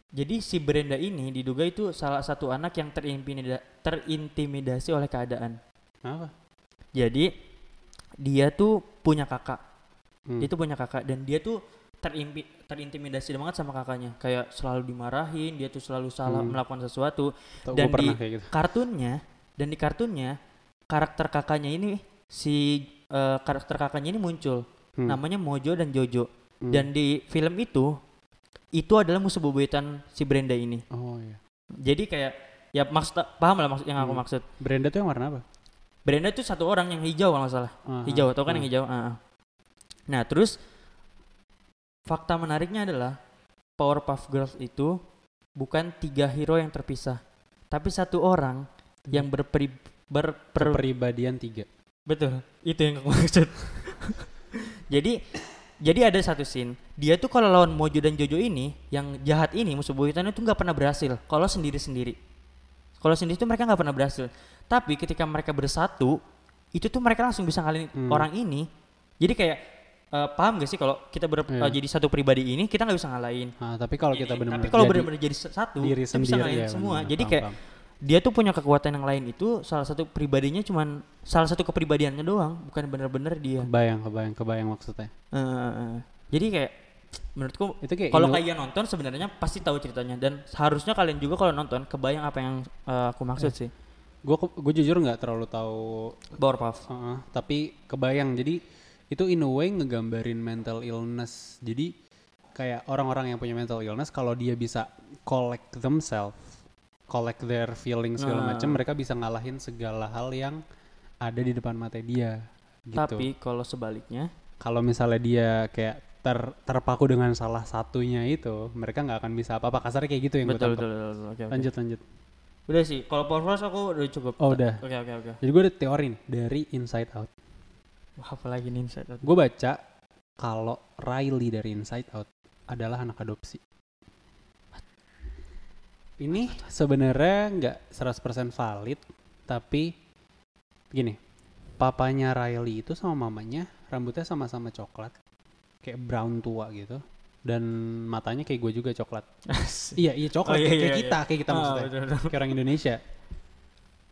Jadi si Brenda ini diduga itu salah satu anak yang terintimida- terintimidasi oleh keadaan. apa Jadi dia tuh punya kakak. Hmm. Dia tuh punya kakak dan dia tuh terimpi, terintimidasi banget sama kakaknya. Kayak selalu dimarahin, dia tuh selalu salah Hmm. melakukan sesuatu. Tau dan di- kayak gitu Kartunnya dan di kartunnya karakter kakaknya ini si eh, karakter kakaknya ini muncul. Hmm. Namanya Mojo dan Jojo. Hmm. Dan di film itu itu adalah musuh bebuyutan si Brenda ini. oh iya Jadi kayak ya maksud paham lah maksud yang aku Hmm. maksud. Brenda tuh yang warna apa Brenda itu satu orang yang hijau kalau nggak salah. Ah, hijau ah, tau kan ah. yang hijau ah. nah terus fakta menariknya adalah Powerpuff Girls itu bukan tiga hero yang terpisah tapi satu orang yang berperi berper kepribadian tiga betul itu yang aku maksud [LAUGHS] jadi jadi ada satu scene dia tuh kalau lawan Mojo dan Jojo ini yang jahat ini musuh buyutannya tuh nggak pernah berhasil kalau sendiri sendiri kalau sendiri tuh mereka nggak pernah berhasil tapi ketika mereka bersatu itu tuh mereka langsung bisa ngalahin Hmm. orang ini jadi kayak eh, paham gak sih kalau kita ber- Iya. eh, jadi satu pribadi ini kita nggak bisa ngalahin Nah, tapi kalau kita Ini. benar-benar tapi kalau jadi benar-benar jadi satu diri kita bisa ngalahin ya semua benar, jadi paham, kayak paham. Dia tuh punya kekuatan yang lain itu salah satu pribadinya cuman salah satu kepribadiannya doang bukan bener-bener dia. Kebayang kebayang kebayang maksudnya. Eh, jadi kayak menurutku Itu kayak kalau kalian nonton sebenarnya pasti tahu ceritanya dan seharusnya kalian juga kalau nonton kebayang apa yang eh, aku maksud sih. gue gue jujur nggak terlalu tahu Powerpuff. Heeh, tapi kebayang. Jadi itu in a way ngegambarin mental illness. Jadi kayak orang-orang yang punya mental illness kalau dia bisa collect themselves collect their feelings segala Nah. macam mereka bisa ngalahin segala hal yang ada di depan mata dia gitu Tapi kalau sebaliknya kalau misalnya dia kayak ter- terpaku dengan salah satunya itu mereka nggak akan bisa apa-apa kasarnya kayak gitu yang gue betul, tangkap betul betul betul. Oke. lanjut lanjut Udah sih, kalau Powerpuff aku udah cukup. Oh, udah. Oke oke oke. jadi gue ada teori nih dari Inside Out Wah, apalagi nih Inside Out. gue baca kalau Riley dari Inside Out adalah anak adopsi. Ini sebenarnya nggak 100% valid, tapi gini, papanya Riley itu sama mamanya rambutnya sama-sama coklat, kayak brown tua gitu, dan matanya kayak gue juga coklat. iya iya coklat Oh, iya, kayak, iya, kayak iya. kita, kayak kita Ah, maksudnya, betul, betul. kayak orang Indonesia.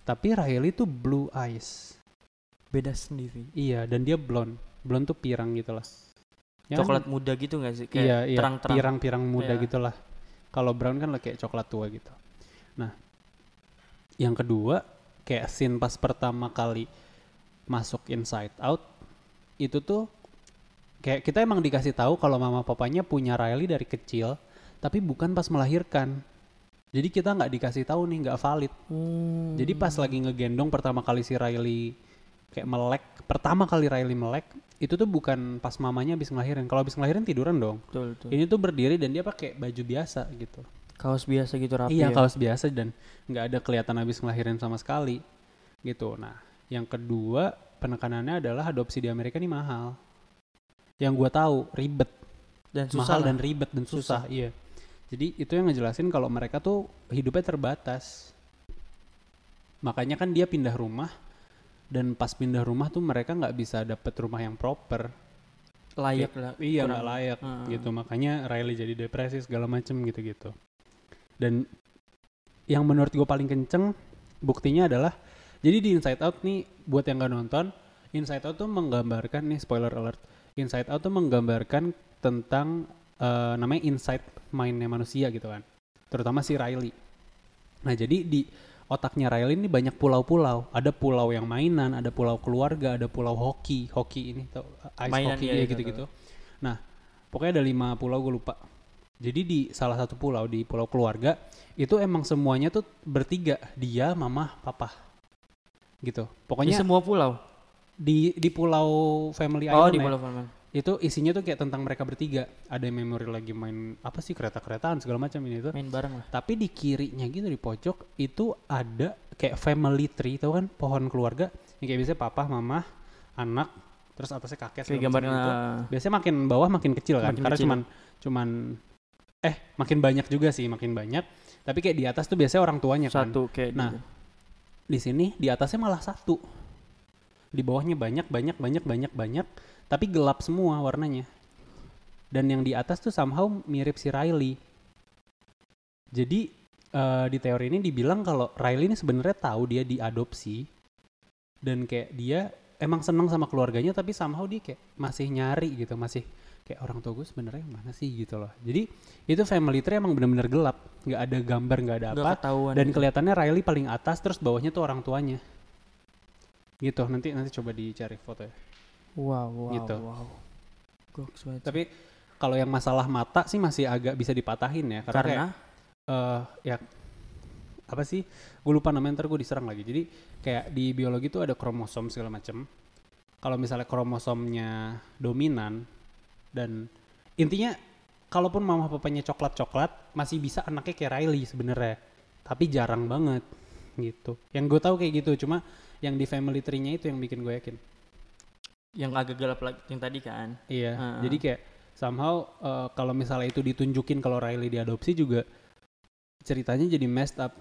Tapi Riley tuh blue eyes. Beda sendiri. Iya, dan dia blonde. Blonde tuh pirang gitu lah. Ya kan? Coklat muda gitu gak sih? iya, Kayak iya. terang-terang. Pirang-pirang muda Iya. gitu lah. Kalau brown kan kayak coklat tua gitu. Nah, yang kedua, kayak scene pas pertama kali masuk Inside Out, itu tuh kayak kita emang dikasih tahu kalau mama papanya punya Riley dari kecil, tapi bukan pas melahirkan. Jadi kita nggak dikasih tahu nih, nggak valid. Hmm. Jadi pas lagi ngegendong pertama kali si Riley kayak melek, pertama kali Riley melek, itu tuh bukan pas mamanya habis ngelahirin. Kalau habis ngelahirin tiduran dong. betul, betul. Ini tuh berdiri dan dia pakai baju biasa gitu. kaos biasa gitu rapi. iya, ya. kaos biasa dan nggak ada kelihatan habis ngelahirin sama sekali. Gitu. Nah, yang kedua penekanannya adalah adopsi di Amerika ini mahal. Yang gua tahu ribet, dan susah mahal lah. dan ribet dan susah. Iya. Jadi itu yang ngejelasin kalau mereka tuh hidupnya terbatas. Makanya kan dia pindah rumah dan pas pindah rumah tuh mereka nggak bisa dapet rumah yang proper. layak lah. Iya nggak layak Heeh. gitu. Makanya Riley jadi depresi segala macem gitu-gitu. Dan yang menurut gue paling kenceng buktinya adalah jadi di Inside Out nih buat yang nggak nonton, Inside Out tuh menggambarkan nih spoiler alert. Inside Out tuh menggambarkan tentang eh, namanya inside mindnya manusia gitu kan. Terutama si Riley. Nah jadi di otaknya Riley ini banyak pulau-pulau. Ada pulau yang mainan, ada pulau keluarga, ada pulau hoki, hoki ini tau ice Mainan, hockey iya, ya iya, gitu-gitu. Nah pokoknya ada lima pulau gue lupa. Jadi di salah satu pulau di pulau keluarga itu emang semuanya tuh bertiga dia, mama, papa, gitu. Di Pokoknya semua pulau. di di pulau Family Oh, Island di ya, pulau Palembang. Itu isinya tuh kayak tentang mereka bertiga. Ada memori lagi main apa sih kereta-keretaan segala macam ini tuh. Main bareng lah. Tapi di kirinya gitu di pojok itu ada kayak family tree tau kan pohon keluarga yang kayak biasanya papa, mama, anak, terus atasnya kakek Kayak segala gambar macam gitu. nah, Biasanya makin bawah makin kecil kan Makin karena kecil. cuman cuman eh makin banyak juga sih, makin banyak. Tapi kayak di atas tuh biasanya orang tuanya kan. satu kayak Nah, gitu. Di sini di atasnya malah satu. Di bawahnya banyak banyak banyak banyak banyak tapi gelap semua warnanya. Dan yang di atas tuh somehow mirip si Riley. Jadi eh, di teori ini dibilang kalau Riley ini sebenarnya tahu dia diadopsi dan kayak dia emang seneng sama keluarganya tapi somehow dia kayak masih nyari gitu, masih kayak orang tua gue sebenarnya mana sih gitu loh. Jadi itu family tree emang bener-bener gelap, nggak ada gambar, nggak ada apa. ketahuan. Dan kelihatannya Riley paling atas terus bawahnya tuh orang tuanya. Gitu, nanti nanti coba dicari foto ya. Wow, wow, gitu. wow. Goks banget. Tapi kalau yang masalah mata sih masih agak bisa dipatahin ya karena, karena kayak, eh ya apa sih? Gue lupa namanya ntar gue diserang lagi. Jadi kayak di biologi tuh ada kromosom segala macem. Kalau misalnya kromosomnya dominan dan intinya kalaupun mama papanya coklat-coklat masih bisa anaknya kayak Riley sebenarnya. Tapi jarang banget gitu. Yang gue tahu kayak gitu cuma yang di family tree-nya itu yang bikin gue yakin. Yang agak gelap lagi yang tadi kan. Iya. Heeh. Jadi kayak somehow eh, kalau misalnya itu ditunjukin kalau Riley diadopsi juga ceritanya jadi messed up.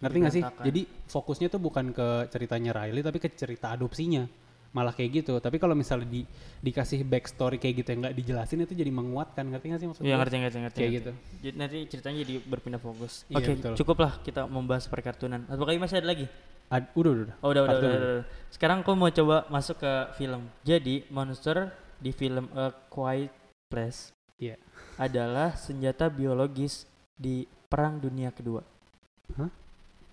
Ngerti gak sih? Jadi fokusnya tuh bukan ke ceritanya Riley tapi ke cerita adopsinya. Malah kayak gitu. Tapi kalau misalnya di, dikasih backstory kayak gitu yang nggak dijelasin itu jadi menguatkan. Ngerti gak sih maksud Iya ngerti ngerti ngerti. Kayak ngerti. gitu. Jadi nanti ceritanya jadi berpindah fokus. Iya, Oke, betul. cukuplah kita membahas perkartunan. Atau kayaknya masih ada lagi? Ad- udah, udah, udah. Oh, udah, udah, udah, udah, udah. Sekarang aku mau coba masuk ke film. Jadi, monster di film A Quiet Place Iya. adalah senjata biologis di Perang Dunia Kedua. Hah?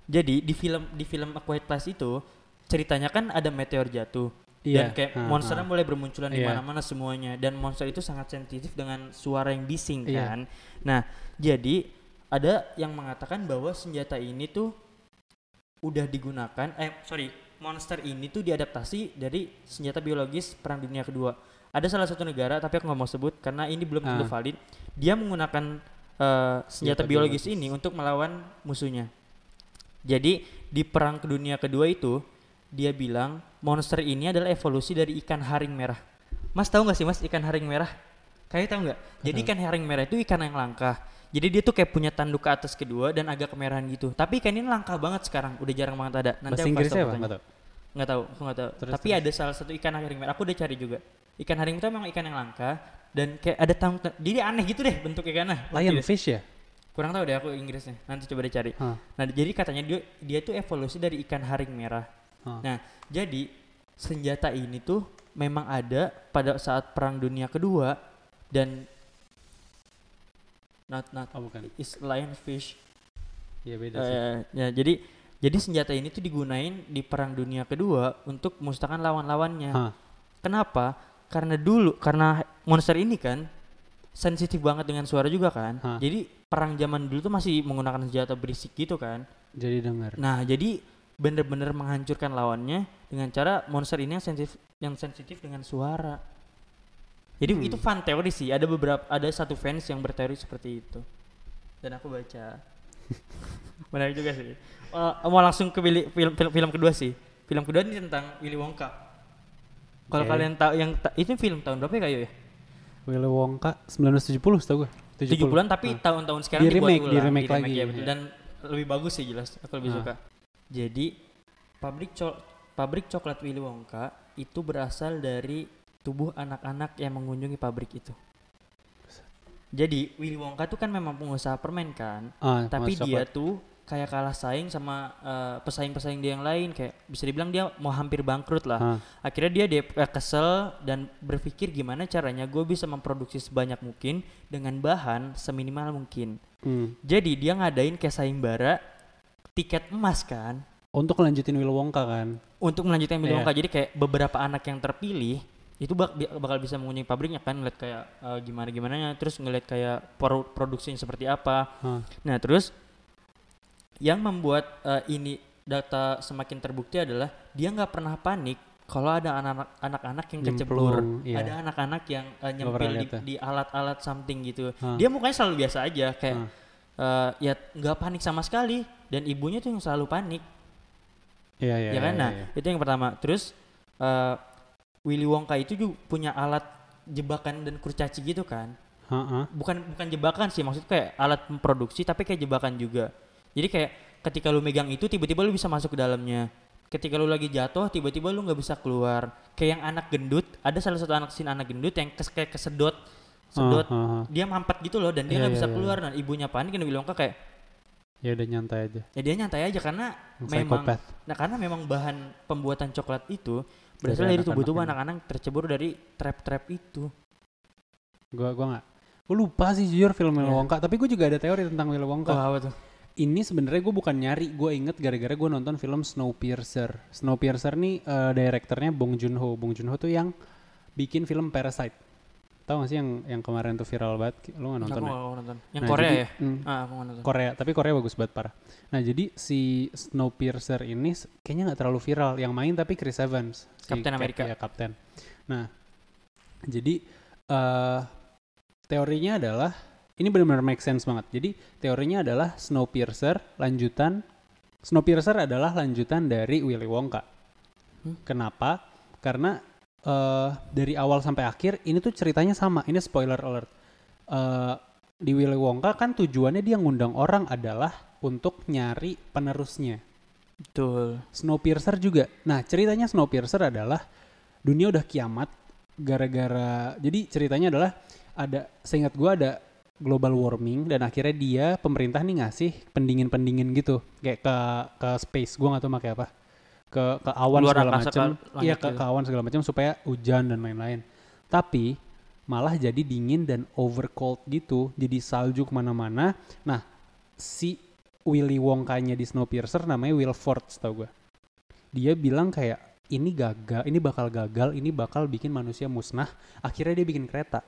Jadi di film di film A Quiet Place itu ceritanya kan ada meteor jatuh Iya. dan kayak Ha, monsternya ha. mulai bermunculan di Iya. mana-mana semuanya dan monster itu sangat sensitif dengan suara yang bising Iya. kan. Nah, jadi ada yang mengatakan bahwa senjata ini tuh udah digunakan eh sorry monster ini tuh diadaptasi dari senjata biologis perang dunia kedua. Ada salah satu negara tapi aku nggak mau sebut karena ini belum tentu Ah. valid dia menggunakan eh, senjata Senjata biologis, biologis. ini untuk melawan musuhnya. Jadi di perang dunia kedua itu dia bilang monster ini adalah evolusi dari ikan haring merah. Mas tahu nggak sih mas ikan haring merah? Kalian tahu nggak? Jadi ikan haring merah itu ikan yang langka jadi dia tuh kayak punya tanduk ke atas kedua dan agak kemerahan gitu. Tapi ikan ini langka banget sekarang, udah jarang banget ada. Nanti Bahasa aku Inggrisnya apa? fotonya. Nggak tahu. Nggak tahu, aku nggak tahu. Terus, Tapi ada salah satu ikan haring merah. Aku udah cari juga. Ikan haring itu memang ikan yang langka dan kayak ada tang jadi aneh gitu deh bentuk ikannya. Deh? Lionfish ya? Kurang tahu deh aku Inggrisnya. Nanti coba deh cari. Hah. Nah, jadi katanya dia dia tuh evolusi dari ikan haring merah. Hah. Nah, jadi senjata ini tuh memang ada pada saat Perang Dunia Kedua dan not not Oh bukan. is lionfish. Iya beda sih. Eh, ya, jadi jadi senjata ini tuh digunain di Perang Dunia Kedua untuk musnahkan lawan-lawannya. Hah. Kenapa? Karena dulu karena monster ini kan sensitif banget dengan suara juga kan. Hah. Jadi perang zaman dulu tuh masih menggunakan senjata berisik gitu kan. Jadi dengar. Nah, jadi bener-bener menghancurkan lawannya dengan cara monster ini yang sensitif yang sensitif dengan suara. Jadi Hmm. itu fan teori sih. Ada beberapa ada satu fans yang berteori seperti itu. Dan aku baca. [LAUGHS] Menarik juga sih. Eh, mau langsung ke film, film film kedua sih. Film kedua ini tentang Willy Wonka. Kalau Oke. kalian tahu yang ta- itu film tahun berapa ya kayu ya? Willy Wonka 1970 setahu gue. 70-an tapi Nah. tahun-tahun sekarang Di dibuat remake, di ulang, remake lagi, ya, betul. dan lebih bagus sih jelas aku lebih Ah. suka jadi pabrik co- pabrik coklat Willy Wonka itu berasal dari tubuh anak-anak yang mengunjungi pabrik itu. Jadi Willy Wonka tuh kan memang pengusaha permen kan? Ah, tapi dia tuh kayak kalah saing sama eh, pesaing-pesaing dia yang lain. Kayak bisa dibilang dia mau hampir bangkrut lah. Ah, akhirnya dia dep- eh, kesel dan berpikir gimana caranya gue bisa memproduksi sebanyak mungkin dengan bahan seminimal mungkin. Hmm. jadi dia ngadain kayak sayembara tiket emas kan? Untuk lanjutin Willy Wonka kan. untuk melanjutkan Willy Iya. Wonka. Jadi kayak beberapa anak yang terpilih itu bak- bakal bisa mengunjungi pabriknya kan ngeliat kayak eh, gimana gimana terus ngeliat kayak pro- produksinya seperti apa Ah, nah terus yang membuat eh, ini data semakin terbukti adalah dia nggak pernah panik kalau ada anak-anak anak-anak yang Nyemplung, iya. ada anak-anak yang Gua nyempil pernah di, alat-alat something gitu Ah. dia mukanya selalu biasa aja kayak Ah. eh, ya nggak panik sama sekali dan ibunya tuh yang selalu panik Iya iya. ya kan iya, nah iya. itu yang pertama terus eh, Willy Wonka itu juga punya alat jebakan dan kurcaci gitu kan ah. bukan bukan jebakan sih maksud kayak alat memproduksi tapi kayak jebakan juga jadi kayak ketika lu megang itu tiba-tiba lu bisa masuk ke dalamnya ketika lu lagi jatuh tiba-tiba lu nggak bisa keluar kayak yang anak gendut ada salah satu anak sin anak gendut yang kes kayak kesedot sedot ah. dia mampet gitu loh dan dia Iya, nggak iya, bisa iya. keluar dan ibunya panik dan Willy Wonka kayak Ya udah nyantai aja. ya dia nyantai aja karena Yang memang Psychopath. nah karena memang bahan pembuatan coklat itu berasal Dari dari anak-anak tubuh-tubuh ini. anak-anak tercebur dari trap-trap itu Gua gua nggak. Gue lupa sih jujur film Willy Iya. Wonka. Tapi gue juga ada teori tentang Willy Wonka. oh apa tuh Ini sebenarnya gue bukan nyari. Gue inget gara-gara gue nonton film Snowpiercer. Snowpiercer nih eh, direkturnya Bong Joon Ho. Bong Joon Ho tuh yang bikin film Parasite. Tahu gak sih yang yang kemarin tuh viral banget? Lo gak nonton aku ya? nonton yang Nah, Korea jadi- ya hmm, ah aku nonton Korea, tapi Korea bagus banget parah. Nah jadi si Snowpiercer ini kayaknya nggak terlalu viral. Yang main tapi Chris Evans, si Kapten Cap- ya Kapten. Nah jadi eh teorinya adalah ini benar-benar make sense banget. Jadi teorinya adalah Snowpiercer lanjutan Snowpiercer adalah lanjutan dari Willy Wonka. Hmm. Kenapa? Karena eh dari awal sampai akhir ini tuh ceritanya sama. Ini spoiler alert. Eh di Willy Wonka kan tujuannya dia ngundang orang adalah untuk nyari penerusnya. betul Snowpiercer juga. Nah, ceritanya Snowpiercer adalah dunia udah kiamat gara-gara jadi ceritanya adalah ada seingat gua ada global warming dan akhirnya dia pemerintah nih ngasih pendingin-pendingin gitu kayak ke ke space gua nggak tahu pakai apa ke ke awan Luar segala macam iya ke, ke awan segala macam supaya hujan dan lain-lain. Tapi malah jadi dingin dan over cold gitu. Jadi salju ke mana-mana. Nah si Willy Wonka-nya di Snowpiercer namanya Will Ford tau gue dia bilang kayak ini gagal ini bakal gagal ini bakal bikin manusia musnah. Akhirnya dia bikin kereta.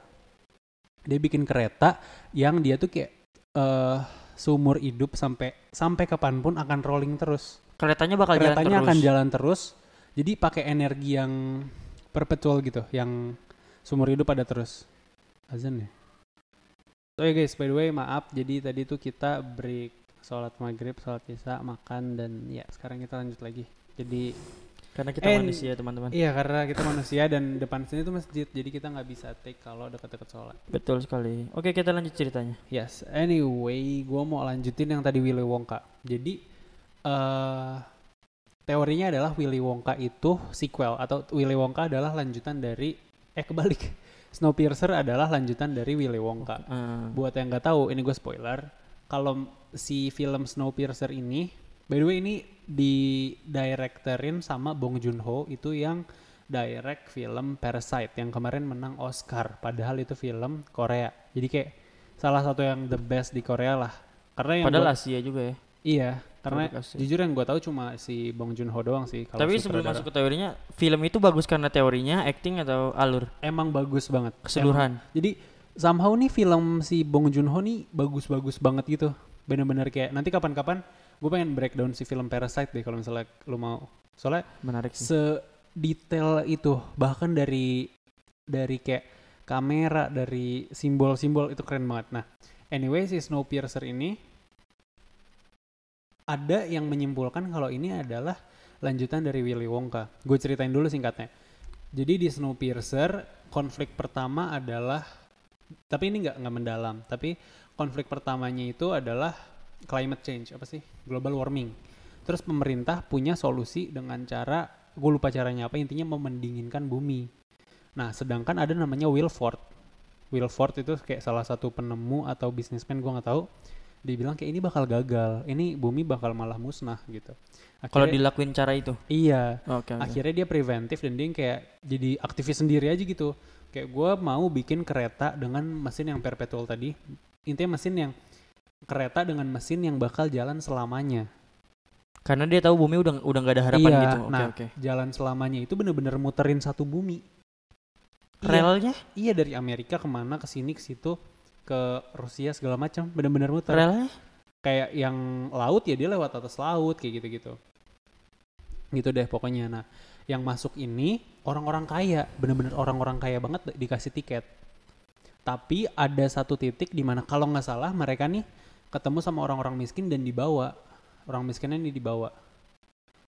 Dia bikin kereta yang dia tuh kayak eh seumur hidup sampai sampai kapan pun akan rolling terus Keretanya bakal keretanya jalan terus. akan jalan terus jadi pakai energi yang perpetual gitu yang seumur hidup ada terus azan ya so ya guys by the way maaf jadi tadi tuh kita break sholat maghrib sholat isya makan dan ya sekarang kita lanjut lagi jadi Karena kita Eh, manusia teman-teman. iya karena kita manusia dan depan sini tuh masjid jadi kita nggak bisa take kalau deket-deket sholat Betul sekali. Oke kita lanjut ceritanya. Yes, anyway, gue mau lanjutin yang tadi Willy Wonka. Jadi eh teorinya adalah Willy Wonka itu sequel atau Willy Wonka adalah lanjutan dari eh kebalik. [LAUGHS] Snowpiercer adalah lanjutan dari Willy Wonka. Eh, Buat yang nggak tahu, ini gue spoiler. Kalau si film Snowpiercer ini, by the way ini di directorin sama Bong Joon Ho itu yang direct film Parasite yang kemarin menang Oscar. Padahal itu film Korea. Jadi kayak salah satu yang the best di Korea lah. Karena yang padahal Asia juga ya. iya, karena jujur yang gue tahu cuma si Bong Joon Ho doang sih. kalau Tapi sebelum masuk ke teorinya, film itu bagus karena teorinya, acting atau alur emang bagus banget. keseluruhan. Emang- jadi somehow nih film si Bong Joon Ho nih bagus-bagus banget gitu. Bener-bener kayak nanti kapan-kapan gue pengen breakdown si film Parasite deh kalau misalnya lu mau. Soalnya Menarik sih. sedetail itu bahkan dari dari kayak kamera dari simbol-simbol itu keren banget. Nah, anyway si Snowpiercer ini ada yang menyimpulkan kalau ini adalah lanjutan dari Willy Wonka. Gue ceritain dulu singkatnya. Jadi di Snowpiercer konflik pertama adalah tapi ini nggak nggak mendalam, tapi konflik pertamanya itu adalah climate change apa sih? Global warming. Terus pemerintah punya solusi dengan cara gue lupa caranya apa intinya mau mendinginkan bumi. Nah, sedangkan ada namanya Wilford. Wilford itu kayak salah satu penemu atau bisnismen gue nggak tahu. Dibilang kayak ini bakal gagal, ini bumi bakal malah musnah gitu. Kalau dilakuin cara itu. iya, Oke, oke. akhirnya dia preventif dan dia kayak jadi aktivis sendiri aja gitu kayak gue mau bikin kereta dengan mesin yang perpetual tadi intinya mesin yang kereta dengan mesin yang bakal jalan selamanya Karena dia tahu bumi udah udah nggak ada harapan iya gitu. Oke, nah oke. jalan selamanya itu bener-bener muterin satu bumi Iya, Relnya? iya dari Amerika ke mana ke sini ke situ ke Rusia segala macam bener-bener muter. Relnya? kayak yang laut ya dia lewat atas laut kayak gitu-gitu. Gitu deh pokoknya. Nah yang masuk ini orang-orang kaya bener-bener orang-orang kaya banget di- dikasih tiket. Tapi ada satu titik di mana kalau nggak salah mereka nih ketemu sama orang-orang miskin dan dibawa. Orang miskinnya ini dibawa.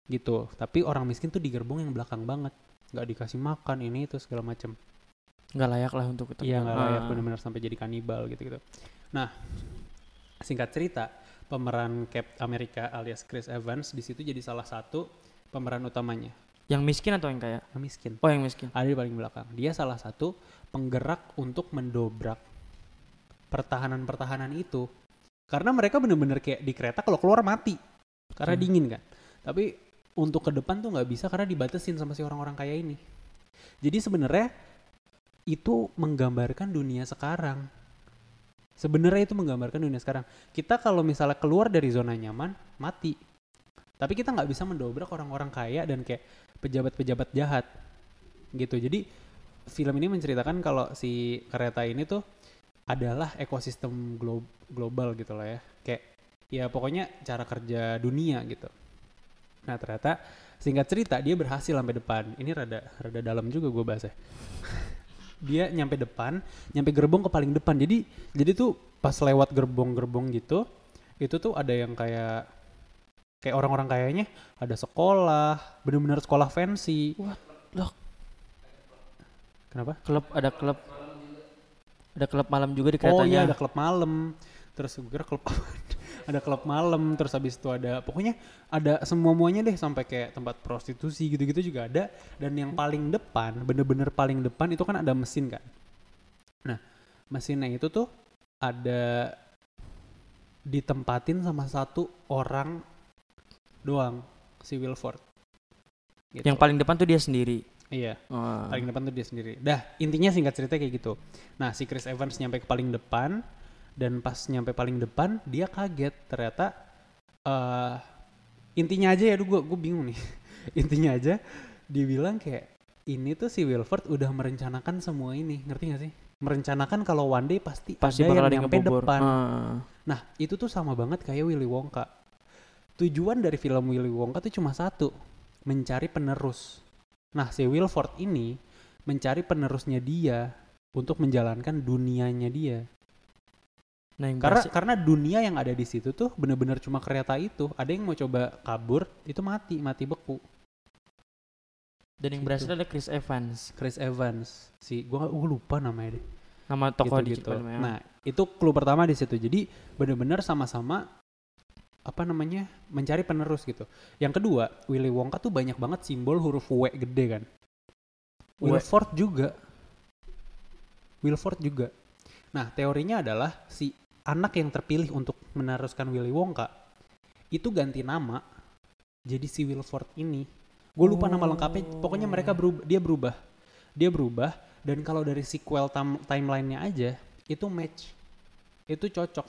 Gitu. Tapi orang miskin tuh di gerbong yang belakang banget. Nggak dikasih makan ini itu segala macam Nggak layak lah untuk itu. Iya nggak layak Ah. benar-benar sampai jadi kanibal gitu-gitu. Nah, singkat cerita, pemeran Cap Amerika alias Chris Evans di situ jadi salah satu pemeran utamanya. Yang miskin atau yang kaya? Yang miskin. Oh, yang miskin. Ada di paling belakang. Dia salah satu penggerak untuk mendobrak pertahanan-pertahanan itu. Karena mereka bener-bener kayak di kereta kalau keluar mati. Karena Hmm. dingin kan. Tapi untuk ke depan tuh nggak bisa karena dibatasin sama si orang-orang kaya ini. Jadi sebenarnya itu menggambarkan dunia sekarang. Sebenarnya itu menggambarkan dunia sekarang. Kita kalau misalnya keluar dari zona nyaman, mati. Tapi kita nggak bisa mendobrak orang-orang kaya dan kayak pejabat-pejabat jahat. Gitu. Jadi film ini menceritakan kalau si kereta ini tuh adalah ekosistem glo- global gitu lah ya. Kayak ya pokoknya cara kerja dunia gitu. Nah ternyata singkat cerita dia berhasil sampai depan. Ini rada rada dalam juga gue bahasnya. [LAUGHS] dia nyampe depan, nyampe gerbong ke paling depan. Jadi jadi tuh pas lewat gerbong-gerbong gitu, itu tuh ada yang kayak kayak orang-orang kayaknya ada sekolah, bener-bener sekolah fancy. Loh, Kenapa? klub ada klub ada klub malam juga di Oh iya keretanya. ada klub malam. Terus gue kira klub apa? Ada klub malam, terus habis itu ada pokoknya ada semua muanya deh sampai kayak tempat prostitusi gitu-gitu juga ada. Dan yang paling depan, bener-bener paling depan itu kan ada mesin kan. Nah mesinnya itu tuh ada ditempatin sama satu orang doang si Wilford. Gitu. Yang paling depan tuh dia sendiri. Iya. Oh. paling depan tuh dia sendiri. Dah, intinya singkat cerita kayak gitu. Nah, si Chris Evans nyampe ke paling depan dan pas nyampe paling depan dia kaget ternyata eh intinya aja ya, gue gue bingung nih. [LAUGHS] intinya aja dia bilang kayak ini tuh si Wilford udah merencanakan semua ini, ngerti gak sih? Merencanakan kalau one day pasti, Pasti ada yang nyampe ngebobor. depan. Ah. Nah, itu tuh sama banget kayak Willy Wonka. Tujuan dari film Willy Wonka tuh cuma satu, mencari penerus. Nah, si Wilford ini mencari penerusnya dia untuk menjalankan dunianya dia. Nah, yang Karena berhasil- karena dunia yang ada di situ tuh bener-bener cuma kereta itu. Ada yang mau coba kabur, itu mati, mati beku. dan yang gitu. berhasil ada Chris Evans. Chris Evans, si gua, gua lupa namanya deh. Nama tokoh di gitu-gitu. film ya. Nah, itu clue pertama di situ. Jadi bener-bener sama-sama apa namanya mencari penerus gitu. Yang kedua, Willy Wonka tuh banyak banget simbol huruf W gede kan. Wilford juga. Wilford juga. Nah, teorinya adalah si anak yang terpilih untuk meneruskan Willy Wonka itu ganti nama jadi si Wilford ini. Gue lupa nama lengkapnya. Pokoknya mereka berubah, dia berubah. Dia berubah dan kalau dari sequel tam- timelinenya aja itu match. Itu cocok.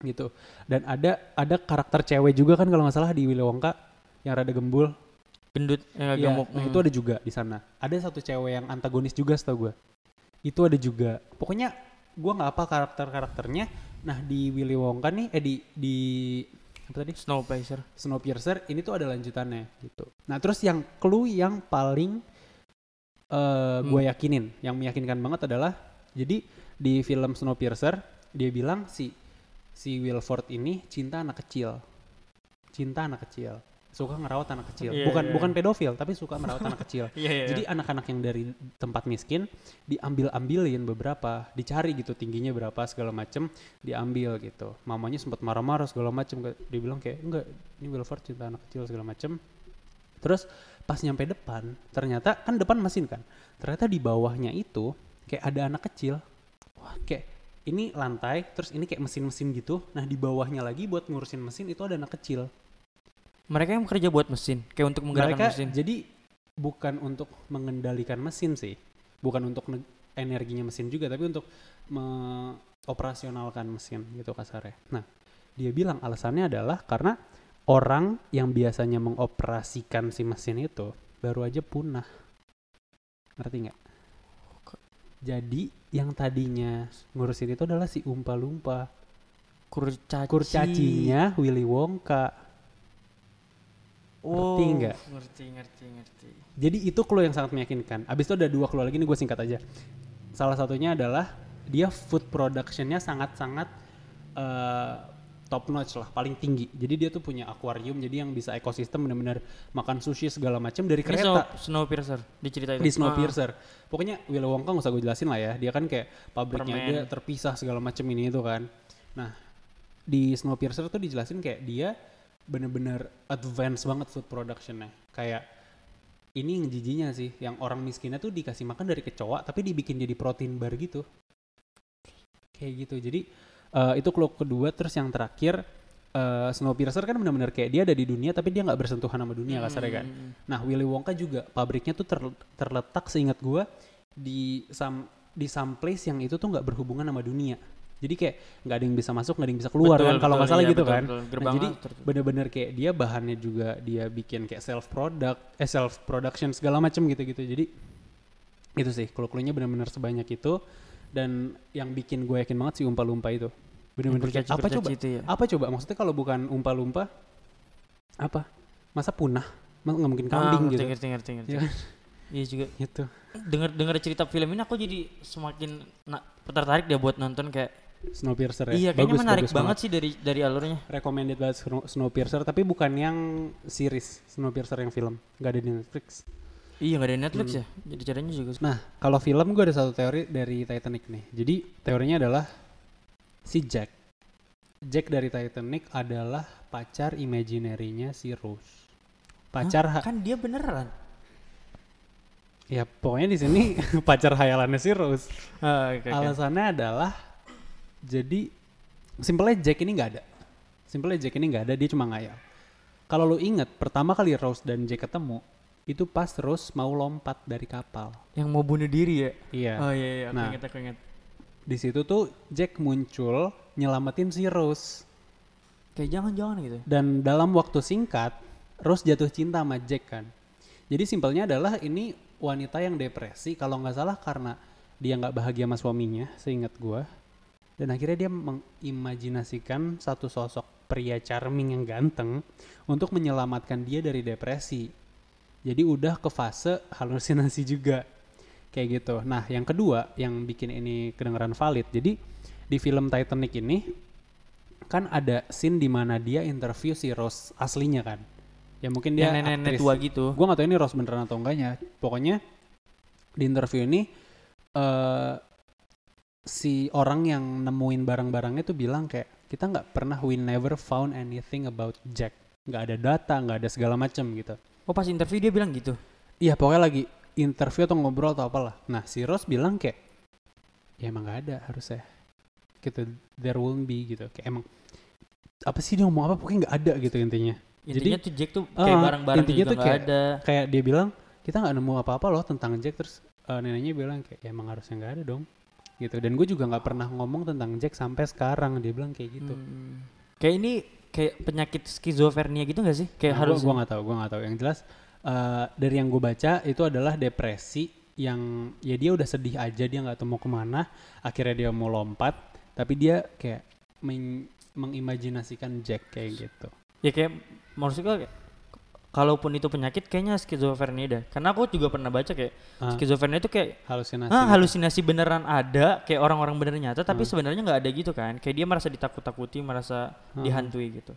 Gitu. Dan ada ada karakter cewek juga kan kalau nggak salah di Willy Wonka yang rada gembul. gendut yang agak Iya, gemuk. nah Hmm. itu ada juga di sana. Ada satu cewek yang antagonis juga setahu gue. Itu ada juga. Pokoknya gue nggak apa karakter-karakternya. Nah di Willy Wonka nih, eh di di apa tadi? Snowpiercer. Snowpiercer ini tuh ada lanjutannya gitu. Nah terus yang clue yang paling eh gue Hmm. yakinin, yang meyakinkan banget adalah jadi di film Snowpiercer dia bilang si si Wilford ini cinta anak kecil, cinta anak kecil, suka ngerawat anak kecil, Iya, bukan iya. bukan pedofil tapi suka merawat anak kecil. [LAUGHS] Iya, iya. Jadi anak-anak yang dari tempat miskin diambil-ambilin beberapa, dicari gitu tingginya berapa segala macem, diambil gitu. Mamanya sempat marah-marah segala macem, dia bilang kayak enggak, ini Wilford cinta anak kecil segala macem. Terus pas nyampe depan, ternyata kan depan mesin kan, ternyata di bawahnya itu kayak ada anak kecil. Wah, kayak ini lantai, terus ini kayak mesin-mesin gitu. Nah di bawahnya lagi buat ngurusin mesin itu ada anak kecil. Mereka yang bekerja buat mesin, kayak untuk menggerakkan mereka mesin. jadi bukan untuk mengendalikan mesin sih. Bukan untuk energinya mesin juga tapi untuk operasionalkan mesin gitu kasarnya. Nah dia bilang alasannya adalah karena orang yang biasanya mengoperasikan si mesin itu baru aja punah. Ngerti nggak? Jadi yang tadinya ngurusin itu adalah si umpa-lumpa Kurcaci. kurcacinya Willy Wonka Oh, Ngerti nggak? Ngerti, ngerti, ngerti. Jadi itu clue yang sangat meyakinkan. Abis itu ada dua clue lagi nih gue singkat aja. Salah satunya adalah dia food productionnya sangat-sangat eh, top notch lah, paling tinggi. Jadi dia tuh punya akuarium, jadi yang bisa ekosistem benar-benar makan sushi segala macam dari Ini kereta Snow, Snowpiercer diceritain. di Snowpiercer. Pokoknya Willy Wonka nggak usah gue jelasin lah ya. Dia kan kayak pabriknya Permen. dia terpisah segala macam ini itu kan. Nah di Snowpiercer tuh dijelasin kayak dia bener-bener advance banget food productionnya. Kayak ini yang jijinya sih, yang orang miskinnya tuh dikasih makan dari kecoa tapi dibikin jadi protein bar gitu. Kayak gitu. Jadi eh, itu clue kedua terus yang terakhir eh, Snowpiercer kan bener-bener kayak dia ada di dunia tapi dia nggak bersentuhan sama dunia kasarnya kan. Hmm. Nah, Willy Wonka juga pabriknya tuh ter- terletak seingat gua di some di some place yang itu tuh nggak berhubungan sama dunia. Jadi kayak nggak ada yang bisa masuk, nggak ada yang bisa keluar Betul, kan kalau nggak salah iya, gitu betul, kan. betul. Nah, jadi bener-bener kayak dia bahannya juga dia bikin kayak self product, eh self production segala macem gitu-gitu. Jadi itu sih, clue-cluenya bener-bener sebanyak itu dan yang bikin gue yakin banget sih umpa-lumpa itu. Bener-bener kayak, apa coba? itu ya. Apa coba? Maksudnya kalau bukan umpa-lumpa apa? Masa punah? Nggak mungkin Ah, kambing ngerti, gitu. ngerti, ngerti, ngerti. Iya kan? [LAUGHS] Iya juga. Gitu. Dengar dengar cerita film ini aku jadi semakin tertarik dia buat nonton kayak Snowpiercer ya. iya kayaknya Bagus, menarik bagus banget sih dari dari alurnya. Recommended banget Snow- Snowpiercer tapi bukan yang series Snowpiercer yang film. Nggak ada di Netflix. Iya nggak ada di Netflix Hmm. ya. Jadi caranya juga. Nah, kalau film gue ada satu teori dari Titanic nih. Jadi teorinya adalah si Jack. Jack dari Titanic adalah pacar imaginary-nya si Rose. Pacar ha- kan dia beneran. ya pokoknya di sini [LAUGHS] pacar hayalannya si Rose. Oke, oke. Alasannya adalah jadi simpelnya Jack ini nggak ada. Simpelnya Jack ini nggak ada, dia cuma ngayal. Kalau lu inget pertama kali Rose dan Jack ketemu itu pas Rose mau lompat dari kapal. Yang mau bunuh diri ya? Iya. Oh iya iya, aku Nah. ingat aku ingat. Di situ tuh Jack muncul nyelamatin si Rose Kayak jangan-jangan gitu. dan dalam waktu singkat Rose jatuh cinta sama Jack kan. Jadi simpelnya adalah ini wanita yang depresi kalau nggak salah karena dia nggak bahagia sama suaminya, seingat gua. Dan akhirnya dia mengimajinasikan satu sosok pria charming yang ganteng untuk menyelamatkan dia dari depresi. Jadi udah ke fase halusinasi juga. Kayak gitu. Nah, yang kedua yang bikin ini kedengeran valid. Jadi di film Titanic ini kan ada scene di mana dia interview si Rose aslinya kan. Ya mungkin dia Yang nenek-nenek aktris. tua gitu. Gue gak tahu ini Rose beneran atau enggaknya. Pokoknya di interview ini eh si orang yang nemuin barang-barangnya tuh bilang kayak kita nggak pernah we never found anything about Jack. nggak ada data, nggak ada segala macam gitu. Oh pas interview dia bilang gitu. Iya pokoknya lagi interview atau ngobrol atau apalah. Nah si Rose bilang kayak ya emang nggak ada harusnya. Gitu there won't be gitu. Kayak emang apa sih dia ngomong apa pokoknya nggak ada gitu intinya. Intinya tuh Jack tuh Ah, kayak barang-barang intinya tuh nggak kayak- ada. kayak dia bilang kita nggak nemu apa-apa loh tentang Jack terus eh, neneknya bilang kayak ya emang harusnya nggak ada dong gitu dan gue juga nggak pernah ngomong tentang Jack sampai sekarang dia bilang kayak gitu Hmm. Kayak ini kayak penyakit skizofrenia gitu gak sih? Kayak Nah, harus gua, gua nggak tahu gua nggak tahu yang jelas eh, dari yang gue baca itu adalah depresi yang ya dia udah sedih aja dia nggak tahu mau ke mana akhirnya dia mau lompat tapi dia kayak meng- mengimajinasikan Jack kayak gitu ya kayak maksudnya kayak, kalaupun itu penyakit kayaknya skizofrenia dah. Karena aku juga pernah baca kayak Ah, skizofrenia itu kayak halusinasi ah gitu. halusinasi beneran ada kayak orang-orang bener nyata tapi Hmm. sebenarnya nggak ada gitu kan. Kayak dia merasa ditakut-takuti, merasa Hmm. dihantui gitu.